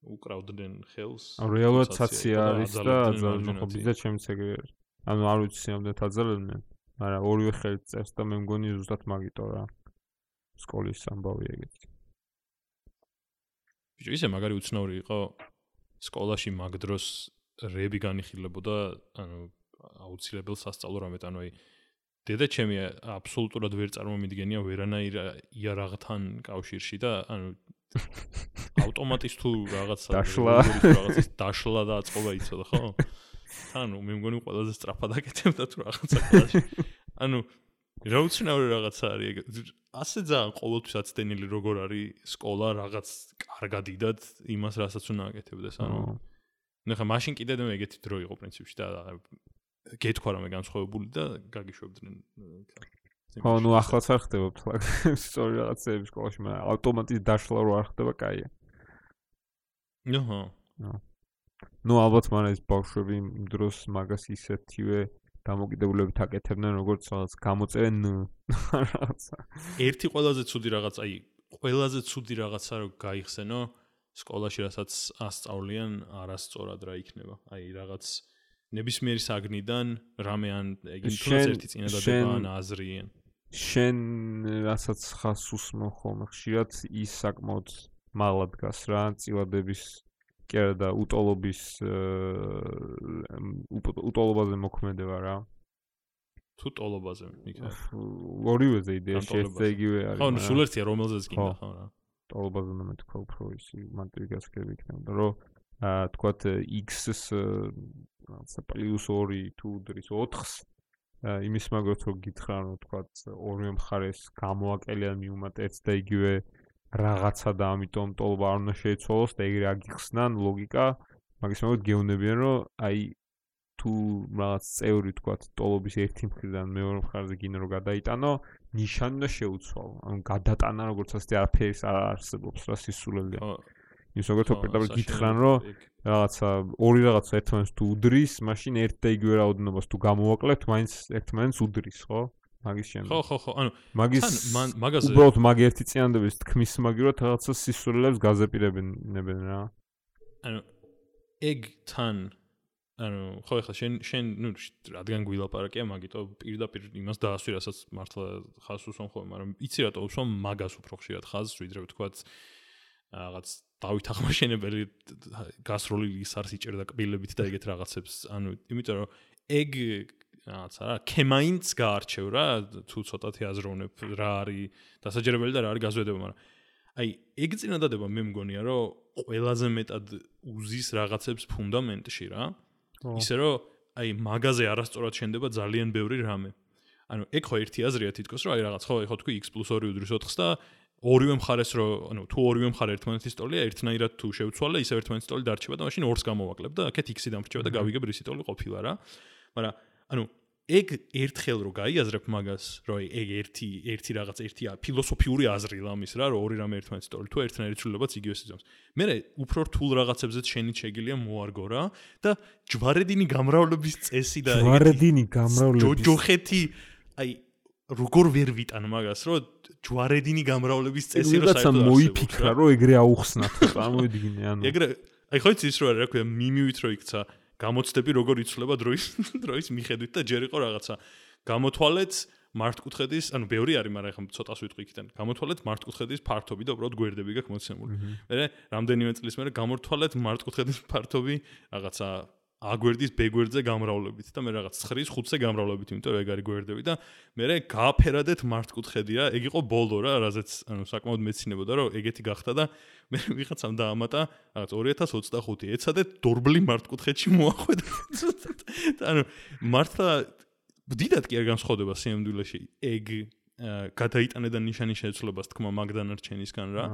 უკრავდნენ ხელს. რეალურად ცაცია არის და აძალენ ხო ბიზა ჩემიც ეგრე არის. ანუ არ ვიცი სამდე თაძალებდნენ, მაგრამ ორივე ხელით წერს და მე მგონი ზუსტად მაგიტო რა. სკოლის ამბავი ეგეთი. ბიჭო, ისე მაგარი უცნაური იყო სკოლაში მაგ დროს რები განიხილებოდა, ანუ აუცილებელ სასწავლო რამეთ, ანუ აი დედა ჩემი აბსოლუტურად ვერ წარმომიდგენია ვერანაირ იარაღთან კავშირში და ანუ ავტომატის თუ რაღაცა რაღაცის დაშლა და აწყობა იცოდა ხო? ანუ მე მგონი ყველაზე სწრაფად აკეთებდა თუ რაღაცა კლასში. ანუ რა უცნაური რაღაცა არის. ასე ძალიან ყოველთვის აცდენილი როგორ არის სკოლა რაღაც კარგად იდად იმას რასაც უნდა აკეთებდეს. ანუ ნახე მაშინ კიდე მე ეგეთი დრო იყო პრინციპში და გეთქვა რომ მე განსხვავებული და გაგიშვებდნენ. ხო, ნუ ახლაც არ ხდება ფლაგ. სწორი რაღაცები სკოლაში, მაგრამ ავტომატის დაშლა რო არ ხდება, კაია. ნოჰო. ნო. ნუ ალბათ მაგრამ ეს ბავშვები იმ დროს მაგას ისეთივე დამოკიდებულებით აკეთებდნენ როგორც რაღაც გამოწერენ რაღაცა. ერთი ყველაზე ცუდი რაღაც, აი, ყველაზე ცუდი რაღაცა რო გაიხსენო სკოლაში, რასაც ასწავლიან, არასწორად რა იქნება. აი, რაღაც ნებისმიერი საგნიდან რამე ან თუნდაც ერთი წინადადება ან აზრიან. შენ რასაც ხას უსმო ხოლმე ხშირად ის საკმაოდ მაღლა დგას რა წილადების კი არა და უტოლობის უტოლობაზე მოქმედება რა. თუ ტოლობაზე მიქა ორივეზე იდეაში ერთზე იგივე არის ხო ნუ სულ ერთია რომელზეც გინდა ხო რა. ტოლობაზე მე თქვა უფრო ისი მანტივიკასკები იქნება რომ აა თქვათ x-ს რაღაცა პლუს 2 თუ დრის 4-ს იმის მაგათ რომ გითხრა რომ თქვათ ორივე მხარეს გამოაკელიან მიუმატ ერთს და იგივე რაღაცა და ამიტომ ტოლობა არ უნდა შეიცვალოს და ეგრე აგიხსნან ლოგიკა. მაგის მაგათ გეუნებიან რომ აი თუ რაღაც წევრი თქვათ ტოლობის ერთი მხრიდან მეორე მხარზე გინდა რომ გადაიტანო ნიშანი უნდა შეუცვალო. ანუ გადატანა როგორც ასეთი არაფერი არ არსებობს რა სისულელია ის როგორც პირდაპირ გითხრან რომ რაღაცა ორი რაღაცა ერთმანეთს თუ უდრის მაშინ ერთ და იგივე რაოდენობას თუ გამოვაკლებთ მაინც ერთმანეთს უდრის ხო მაგის შემდეგ. ხო, ხო, ხო. ანუ მაგის მაგაზე უბრალოდ მაგ ერთი წინანდების თქმის მაგივრად რაღაცა სისულელებს გაზეპირებენ რა. ანუ ეგ თან ანუ ხო ეხლა შენ შენ ნუ რადგან გვილაპარაკია მაგიტო პირდაპირ იმას დაასვი რასაც მართლა ხას უსვამ ხოლმე მაგრამ იცი რატო უსვამ მაგას უფრო ხშირად ხაზს ვიდრე ვთქვათ რაღაც დავით აღმაშენებელი გასროლილი ის არის იჭერდა კბილებით და ეგეთ რაღაცებს. ანუ იმიტომ რომ ეგ რაღაცა რა ქემაინც გაარჩევ რა თუ ცოტათი აზროვნებ რა არის დასაჯერებელი და რა არის გაზვედება მაგრამ აი ეგ წინადადება მე მგონია რომ ყველაზე მეტად უზის რაღაცებს ფუნდამენტში რა. ისე რომ აი მაღაზე არასწორად შენდება ძალიან ბევრი რამე. ანუ ეგ ხო ერთი აზრია თითქოს რომ აი რაღაც ხო ხო თქვი x + 2 უდრის 4-ს და ორივე მხარეს რო ანუ თუ ორივე მხარე ერთმანეთის ტოლია ერთნაირად თუ შევცვალე ისე ერთმანეთის ტოლი დარჩება და მაშინ ორს გამოვაკლებ და აქეთ x-ი დამრჩება და გავიგებ რისი ტოლი ყოფილა რა მაგრამ ანუ ეგ ერთხელ რო გაიაზრებ მაგას, რომ ეგ ერთი ერთი რაღაც ერთია ფილოსოფიური აზრი ლამის რა, რომ ორი რამე ერთმანეთს ტოლი, თუ ერთნაირი ცვლილებაც იგივეს იძამს. მე უფრო რთულ რაღაცებზეც შენი შეგილია მოარგო რა და ჯვარედინი გამრავლების წესი და ჯვარედინი გამრავლების ჯოჯოხეთი აი როგორ ვერ ვიტან მაგას, რომ ჯვარედინი გამრავლების წესი რო საერთოდ მოიფიქრა, რომ ეგრე აუხსნათ, წარმოვიდგინე ანუ. ეგრე აი ხო იცი ის რო რა ქვია მიმივით რო იქცა გამოცდები როგორ იცვლება დროის დროის მიხედვით და ჯერ იყო რაღაცა გამოთვალეთ მართკუთხედის, ანუ ბევრი არის, მაგრამ ახლა ცოტას ვიტყვი იქიდან. გამოთვალეთ მართკუთხედის ფართობი და უბრალოდ გვერდები გაქვს მოცემული. მე რამდენიმე წლის მერე გამოთვალეთ მართკუთხედის ფართობი რაღაცა აგვერდის ბეგვერდზე გამრავლებით და მე რაღაც 9-ის 5-ზე გამრავლებით, იმიტომ ეგ არის გვერდები და მე გააფერადეთ მართკუთხედია, ეგ იყო ბოლო რა, რაზეც ანუ საკმაოდ მეცინებოდა რომ ეგეთი გახდა და მე ვიღაცამ დაამატა რაღაც 2025 ეცადეთ დორბლი მართკუთხედში მოახვედა. და ანუ მართლა დიდად კი არ განსხვავდება სიამდვილეში ეგ გადაიტანე და ნიშანი შეეცვლებას თქმა მაგდანარჩენისგან რა.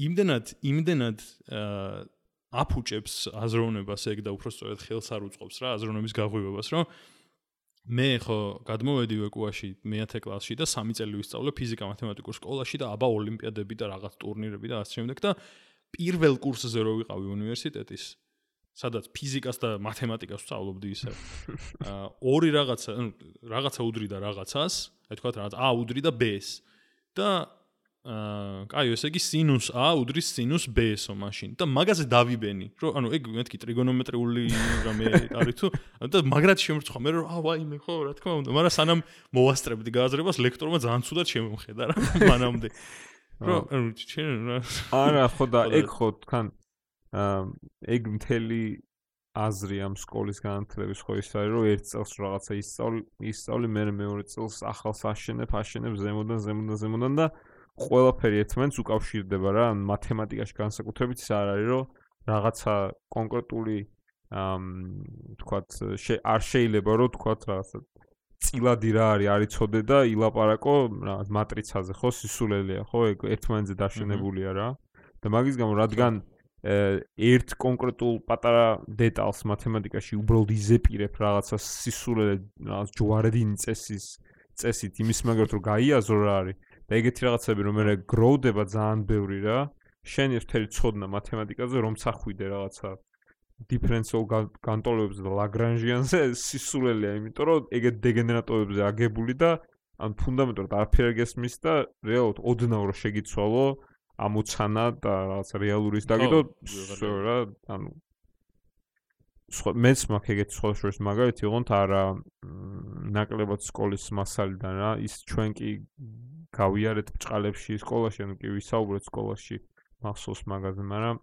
იმდენად იმდენად აა აფუჭებს აზროვნებას ეგ და უფრო სწორედ ხელს არ უწყობს რა აზროვნების გაღვივებას რომ მე ხო გადმოვედი ვეკუაში მეათე კლასში და 3 წელი ვისწავლე ფიზიკა მათემატიკურ სკოლაში და აბა ოლიმპიადები და რაღაც ტურნირები და ასე შემდეგ და პირველ კურსზე რო ვიყავი უნივერსიტეტის სადაც ფიზიკას და მათემატიკას ვსწავლობდი ისე. აა ორი რაღაცა რაღაცა უდრი და რაღაცას აი თქვა რაღაც ა უდრი და b-ს და აა, კაი, ესე იგი სინუს A უდრის სინუს B-სო მაშინ. და მაგაზე დავიბენი, რომ ანუ ეგ მეთქი ტრიგონომეტრიული რამე არის თუ? და მაგრად შემრცხვა. მე რომ აა ვაიმე ხო, რა თქმა უნდა, მაგრამ სანამ მოვასწრებდი გააზრებას ლექტორმა ძალიან ცუდად შემომხედა რა მანამდე. რომ ანუ ჩვენ რა. არა, ხო და ეგ ხო თან აა ეგ მთელი აზრი ამ სკოლის განათლების ხო ის არის რომ ერთ წელს რაღაცა ისწავლი, ისწავლი მე მეორე წელს ახალს აშენებ, აშენებ ზემოდან, ზემოდან, ზემოდან და ყველაფერი ერთმანეთს უკავშირდება რა, მათემატიკაში განსაკუთრებით ის არ არის, რომ რაღაცა კონკრეტული ამ თქვათ არ შეიძლება რომ თქვათ რაღაცა წილადი რა არის არიწოდე და ილაპარაკო რაღაც მატრიცაზე ხო სისულელეა ხო ეგ ერთმანეთზე დაშენებულია რა. და მაგის გამო რადგან ერთ კონკრეტულ პატარა დეტალს მათემატიკაში უბრალოდ იზეპირებ რაღაცა სისულელე რაღაც ჯვარედინი წესის წესით იმის მაგათ რომ გაიაზრო რა არის და ეგეთი რაღაცები რომელიც გროვდება ძალიან ბევრი რა. შენი ერთერი ცოდნა მათემატიკაზე რომ სახვიდე რაღაცა დიფერენციალ განტოლებზე და ლაგრანჟიანზე სისულელია იმიტომ რომ ეგეთ დეგენერატოებზე აგებული და ან ფუნდამენტურად არაფერი გესმის და რეალურად ოდნავ რო შეგიცვალო ამოცანა და რაღაც რეალურის დაგიდო რა ანუ სხვა მეც მაქვს ეგეთ სხვა შორის მაგალითი ოღონდ არა ნაკლებად სკოლის მასალიდან რა ის ჩვენ კი გავიარეთ ბჭყალებში სკოლაში ანუ კი ვისაუბრეთ სკოლაში მახსოვს მაგაზე მაგრამ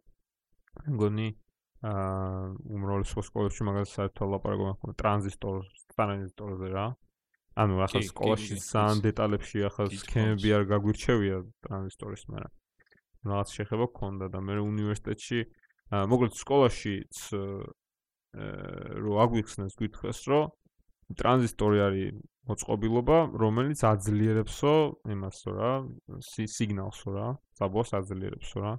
მგონი აა უმრავლესობა სკოლებში მაგაზე საერთოდ ლაპარაკობენ ხოლმე ტრანზისტორ ტრანზისტორზე რა. ანუ ახლა სკოლაში ძალიან დეტალებში ახლა სქემები არ გაგვირჩევია ტრანზისტორის მაგრამ რაღაც შეხება გქონდა და მე უნივერსიტეტში მოკლედ სკოლაშიც რო აგვიხსნეს გითხეს რომ ტრანზისტორი არის მოწყობილობა რომელიც აძლიერებსო იმასო რა სიგნალსო რა ზაბოს აძლიერებსო რა.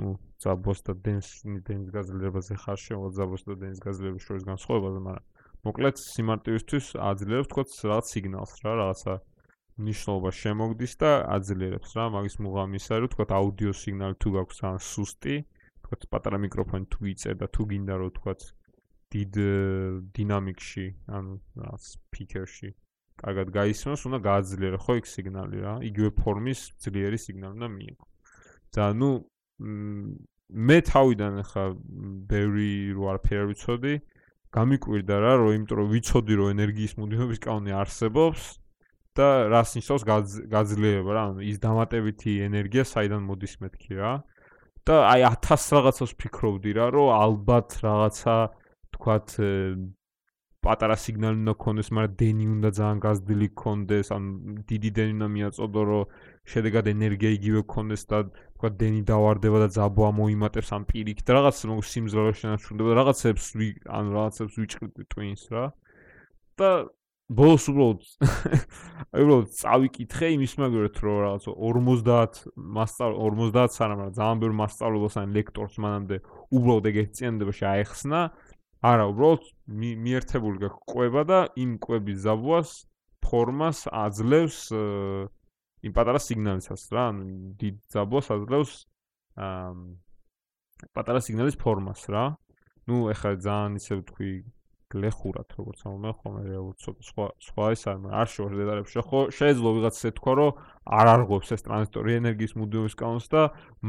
ну ზაბოს და დენს დენს გაძლიერებაზე ხარ შევა ზაბოს და დენს გაძლიერების შორის განსხვავებაზე მაგრამ მოკლედ სიმარტივისთვის აძლიერებს თქო რაღაც სიგნალს რა რაღაცა ნიშნულობა შემოგდის და აძლიერებს რა. მაგის მუღამისა რომ თქო აუდიო სიგნალი თუ გაქვს ან სუსტი თქო პატარა მიკროფონი თუ იწერ და თუ გინდა რომ თქო დიდ დინამიკში ან რაღაც სპიკერში კარგად გაისმოს, უნდა გააძლიერო ხო იქ სიგნალი რა, იგივე ფორმის ძლიერი სიგნალი უნდა მიიღო. და ნუ მე თავიდან ახლა ბევრი რო არაფერი ვიცოდი, გამიკვირდა რა, რომ იმიტომ რომ ვიცოდი რომ ენერგიის მუდმივობის კანონი არსებობს და რას ნიშნავს გაძლიერება რა, ანუ ის დამატებითი ენერგია საიდან მოდის მეთქი რა. და აი 1000 რაღაცას ფიქრობდი რა, რომ ალბათ რაღაცა თქვათ პატარა სიგნალი უნდა ქონდეს, მაგრამ დენი უნდა ძალიან გაზრდილი ქონდეს, ან დიდი დენი უნდა მიაწოდო, რომ შედეგად ენერგია იგივე ქონდეს და თქვათ დენი დავარდება და ძაბო ამოიმატებს ამ პირიქით რაღაც მოგ სიმძლავრე შენარჩუნდება და რაღაცებს ან რაღაცებს ვიჭრდი twins რა. და ბოლოს უბრალოდ აი უბრალოდ წავიკითხე იმის მაგერად რომ რაღაც 50 მასწავლ 50 სანამ რა ძალიან ბევრი მასწავლებლს ან ლექტორს მანამდე უბრალოდ ეგეთ წინდებაში აეხსნა არა, უბრალოდ მიერთებული გაქვს ყვება და იმ ყვების ზაბუას ფორმას აძლევს იმ პატარა სიგნალისას რა, ანუ დიდ ზაბუას აძლევს აა პატარა სიგნალის ფორმას რა. ну, ეხლა ძალიან ისე ვთქვი, გლეხურად როგორც ამბობ, ხომ რეალურად სხვა სხვა ის არ არ შევარ დეტალებში, ხო შეიძლება ვიღაც ესე თქვა, რომ არ არღობს ეს ტრანზისტორი ენერგიის მუდმივობის კანონს და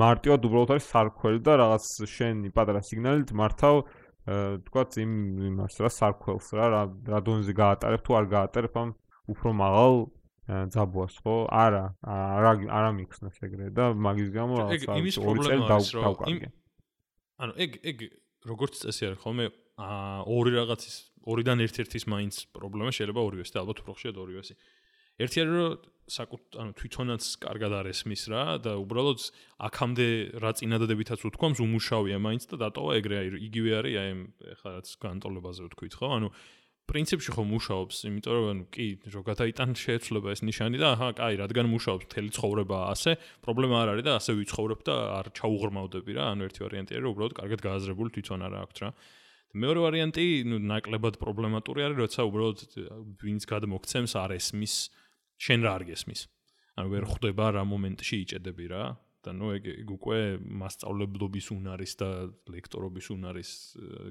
მარტივად უბრალოდ არის სარქველი და რაღაც შენი პატარა სიგნალით მართავ თქვათ იმ იმას რა სარქველს რა რა დონეზე გაატარებ თუ არ გაატარებ ამ უფრო მაღალ ძაბუას ხო? არა, არა არა მიხსნას ეგრე და მაგის გამო რაღაცა ორი წელი დავკარგე. ანუ ეგ ეგ როგორც წესი არის ხოლმე აა ორი რაღაცის ორიდან ერთ-ერთის მაინც პრობლემა შეიძლება ორივეს და ალბათ უფრო ხშირად ორივესი. ერთი არის რომ საკუთ ანუ თვითონაც კარგად არ ესმის რა და უბრალოდ აქამდე რა წინადადებითაც უთქვამს უმუშავია მაინც და დატოვა ეგრე იგივე არის აი ეხლა რაც განტოლებაზე ვთქვით ხო? ანუ პრინციპში ხო მუშაობს იმიტომ რომ ანუ კი რო გადაიტან შეეცვლება ეს ნიშანი და აჰა კაი რადგან მუშაობს მთელი ცხოვრება ასე პრობლემა არ არის და ასე ვიცხოვრებ და არ ჩაუღრმავდები რა ანუ ერთი ვარიანტია რომ უბრალოდ კარგად გააზრებული თვითონ არა აქვს რა. მეორე ვარიანტი ნუ ნაკლებად პრობლემატური არის როცა უბრალოდ ვინც გადმოგცემს არ ესმის შენ რა არ გესმის? ანუ ვერ ხვდება რა მომენტში იჭედები რა? და ნუ ეგ ეგ უკვე მასწავლებლობის უნარის და ლექტორობის უნარის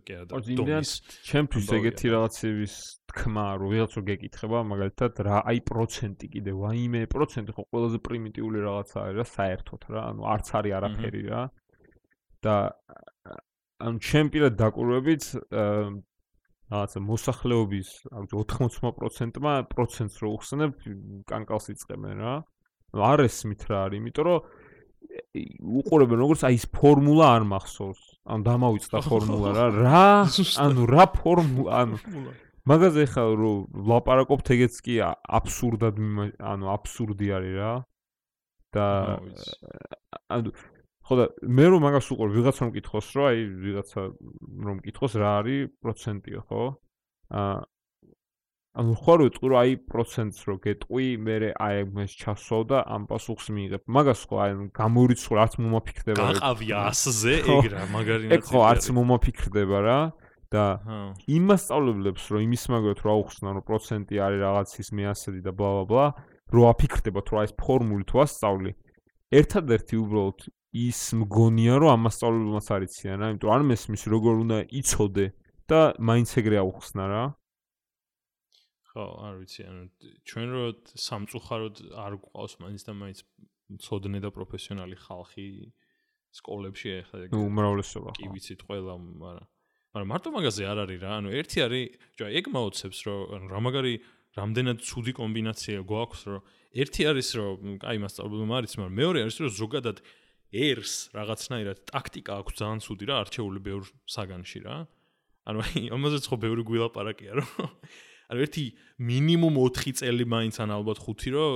კი არა და დომის ჩემთვის ეგეთი რაღაცების თქმა რომ ვიღაც რო გეკითხება მაგალითად რა აი პროცენტი კიდე ვაიმე პროცენტი ხო ყველაზე პრიმიტიული რაღაცა არის რა საერთოდ რა ანუ არც არის არაფერი რა. და ანუ ჩემ პირად დაკვირვებით რაღაცა მოსახლეობის ანუ 80%-მა პროცენტს რო უხსნებ კანკალს იწებენ რა. არ ესმით რა არის, იმიტომ რომ უყურებენ როგორც აი ეს ფორმულა არ მახსოვს. ანუ დამავიწყდა ფორმულა რა. რა? ანუ რა ფორმულა? ანუ მაგაზე ხა რო ლაპარაკობთ ეგეც კი აბსურდად ანუ აბსურდი არის რა. და ანუ ხო და მე რომ მაგას უყურ ვიღაც რომ მკითხოს რომ აი ვიღაცა რომ მკითხოს რა არის პროცენტია ხო? აა ანუ ხო რო წყურო აი პროცენტს რო გეტყვი მე აი მეს ჩასვავ და ამ პასუხს მიიღებ. მაგას ხო აი გამორიცხულ არც მომაფიქრდება გაყავია ასზე ეგ რა მაგარი ეგ ხო არც მომაფიქრდება რა. და იმას სწავლებლებს რომ იმის მაგრად რო აუხსნა რომ პროცენტი არის რაღაცის მეასრი და ბლა ბლა ბლა რო აფიქრდებათ რომ აი ეს ფორმული თუ ასწავლი. ერთადერთი უბრალოდ ის მგონია რომ ამ მასწავლებელმაც არიციან რა, იმიტომ არ მესმის როგორ უნდა იცოდე და მაინც ეგრე აუხსნა რა. ხო, არ ვიცი, ანუ ჩვენ რო სამწუხაროდ არ გვყავს მაინც და მაინც ცოდნე და პროფესიონალი ხალხი სკოლებში ეხლა ეგ უმრავლესობა. კი ვიცით ყველა, მაგრამ მაგრამ მარტო მაგაზე არ არის რა, ანუ ერთი არის, ჯო ეგ მაოცებს რომ ანუ რა მაგარი რამდენად ცუდი კომბინაცია გვაქვს რომ ერთი არის რომ აი მასწავლებელმა არის, მაგრამ მეორე არის რომ ზოგადად ერს რაღაცნაირად ტაქტიკა აქვს ძალიან ცუდი რა არჩეული ბევრ საგანში რა. ანუ აი ამაზეც ხო ბევრი გვილაპარაკია რომ ანუ ერთი მინიმუმ 4 წელი მაინც ან ალბათ 5 რომ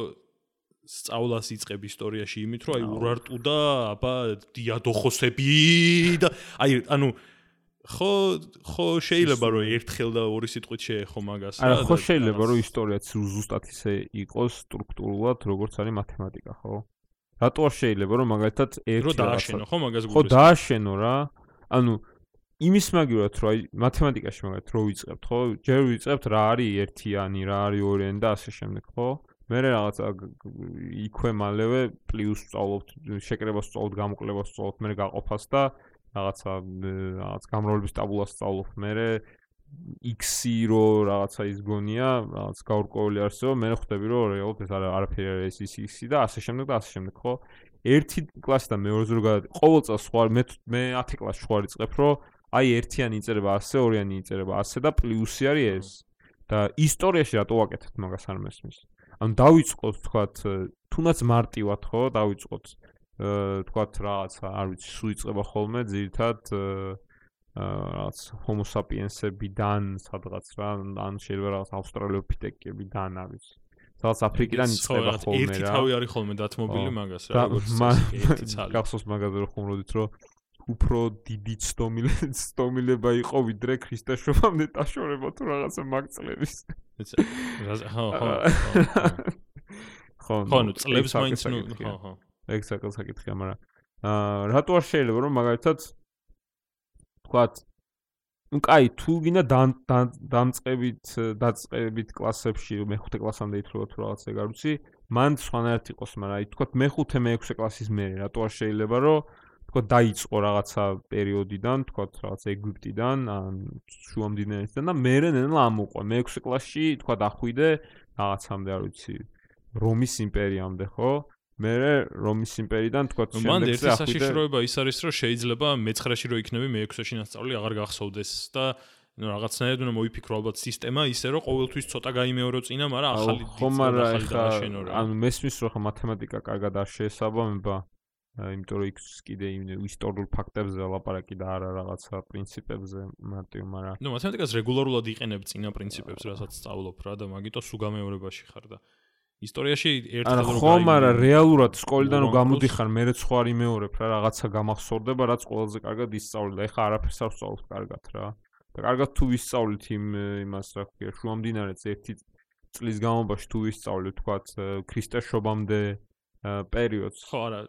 სწავლას იწყებ ისტორიაში იმით რომ აი ურარტუ და აბა დიადოხოსები და აი ანუ ხო ხო შეიძლება რომ ერთხელ და ორი სიტყვით შეეხო მაგას რა არა ხო შეიძლება რომ ისტორიაც ზუსტად ისე იყოს სტრუქტურულად როგორც არის მათემატიკა ხო რატო არ შეიძლება რომ მაგალითად ერთი რო დააშენო ხო მაგას გულს ხო დააშენო რა. ანუ იმის მაგივრად რომ აი მათემატიკაში მაგალითად რო ვიწყებთ ხო? ჯერ ვიწყებთ რა არის ერთიანი რა არის ორიანი და ასე შემდეგ ხო? მე რაღაცა იქვე მალევე პლუს სწავლობთ შეკრებას სწავლობთ გამოკლებას სწავლობთ მე გაყოფას და რაღაცა რაღაც გამრავლების ტაბულას სწავლობ მე x-ი რო რაღაცა ის გონია რაღაც გაურკვეველი არსებობა მე ხვდები რომ რეალურად ეს არაფერი არ არის ის x-ი და ასე შემდეგ და ასე შემდეგ ხო? ერთი კლასიდან მეორეზე რო გადა ყოველ წელს სხვა მე მე 10 კლასში სხვა რიწყებ რომ აი ერთიანი იწერება ასე ორიანი იწერება ასე და პლუსი არის ეს. და ისტორიაში რატო ვაკეთებ მაგას არ მესმის? ანუ დავიწყოთ თქვათ თუნდაც მარტივად ხო? დავიწყოთ თქვათ რაღაცა, არ ვიცი, სულ იწება ხოლმე ძირთად რაღაც homo sapiens-ებიდან სადღაც რა, ან შეიძლება რაღაც ავსტრალიოპითეკებიდან, არ ვიცი. სადღაც აფრიკიდან იწება ხოლმე რა. ერთი თავი არის ხოლმე დათმობილი მაგას რა, როგორც ერთი ცალი. გახსოვს მაგაზე რომ ხუმრობდით, რომ უფრო დიდი ცდომილე ცდომილება იყო ვიდრე ქრისტეშობამდე დაშორება თუ რაღაცა მაგწლების. ხო, ხო. ხო, ხო, ნუ წლებს მაინც ნუ ხო, ხო. ეგ საკითხია, მაგრამ აა რატო არ შეიძლება რომ მაგალითად თქვათ ну кай თუ გინდა დამწყებით დაწყებით კლასებში მეხუთე კლასამდე ითხოვოთ თუ რაღაც ეგ არ ვიცი მან სხვანაირად იყოს მაგრამ აი თქვათ მეხუთე მეექვსე კლასის მერე რატო არ შეიძლება რომ თქვათ დაიწყო რაღაცა პერიოდიდან თქვათ რაღაც ეგვიპტიდან ან შუამდინარეთიდან და მერე ნელა ამოყვა მეექვსე კლასში თქვათ ახვიდე რაღაცამდე არ ვიცი რომის იმპერიამდე ხო მე რომის იმპერიიდან თქვა შემდეგზე მან ერთი საშიშროება ის არის რომ შეიძლება მე-9-ში რო იქნები მე-6-ში ნასწავლი აღარ გახსოვდეს და ну რაღაცნაირად უნდა მოიფიქრო ალბათ სისტემა ისე რომ ყოველთვის ცოტა გაიმეორო წინა, მაგრამ ახალი ხომ არა ხა ანუ მესმის რომ ხა მათემატიკა კარგად არ შეესაბამება იმიტომ რომ იქ კიდე იმ ისტორიულ ფაქტებზე ლაპარაკი და არა რაღაცა პრინციპებზე მარტივ, მაგრამ ну მათემატიკას რეგულარულად იყენებ წინა პრინციპებს, რასაც სწავლობ რა და მაგიტო სულ გამეორებაში ხარ და ისტორიაში ერთად რომ ხომ არა რეალურად სკოლიდანო გამოდიხარ მე რაც ხო არ იმეორებ რა რაღაცა გამახსოვდება რაც ყველაზე კარგად ისწავლიდა. ეხა არაფერს არ ვსწავლობ კარგად რა. და კარგად თუ ვისწავლით იმ იმას რა ქვია შუამდინარეს ერთი წლის განმავლობაში თუ ვისწავლეთ თქვათ ქრისტეს შობამდე პერიოდს ხო არა.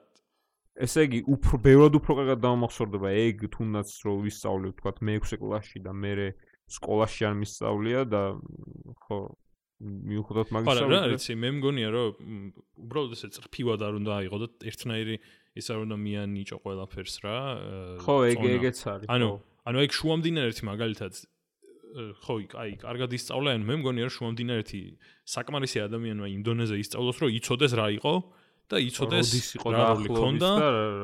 ესე იგი, უფრო ბევრად უფრო კარგად დამახსოვრდება ეგ თუნდაც რომ ვისწავლე, ვთქვათ, მე-6 კლასში და მე სკოლაში არ მისწავლია და hm, ხო, მიუხედავად მაგისა რა იცი მე მგონია რომ უბრალოდ ესე წრფივად არ უნდა აიღო და ერთნაირი ის არ უნდა მიანიჭო ყველაფერს რა ხო ეგ ეგეც არის ანუ ანუ ეგ შუამდინარეთი მაგალითად ხო აი კარგად ისწავლა ან მე მგონია რომ შუამდინარეთი საკმარისი ადამიანმა ინდონეზია ისწავლოს რომ იცოდეს რა იყო და იცოდეს რა როლი ქონდა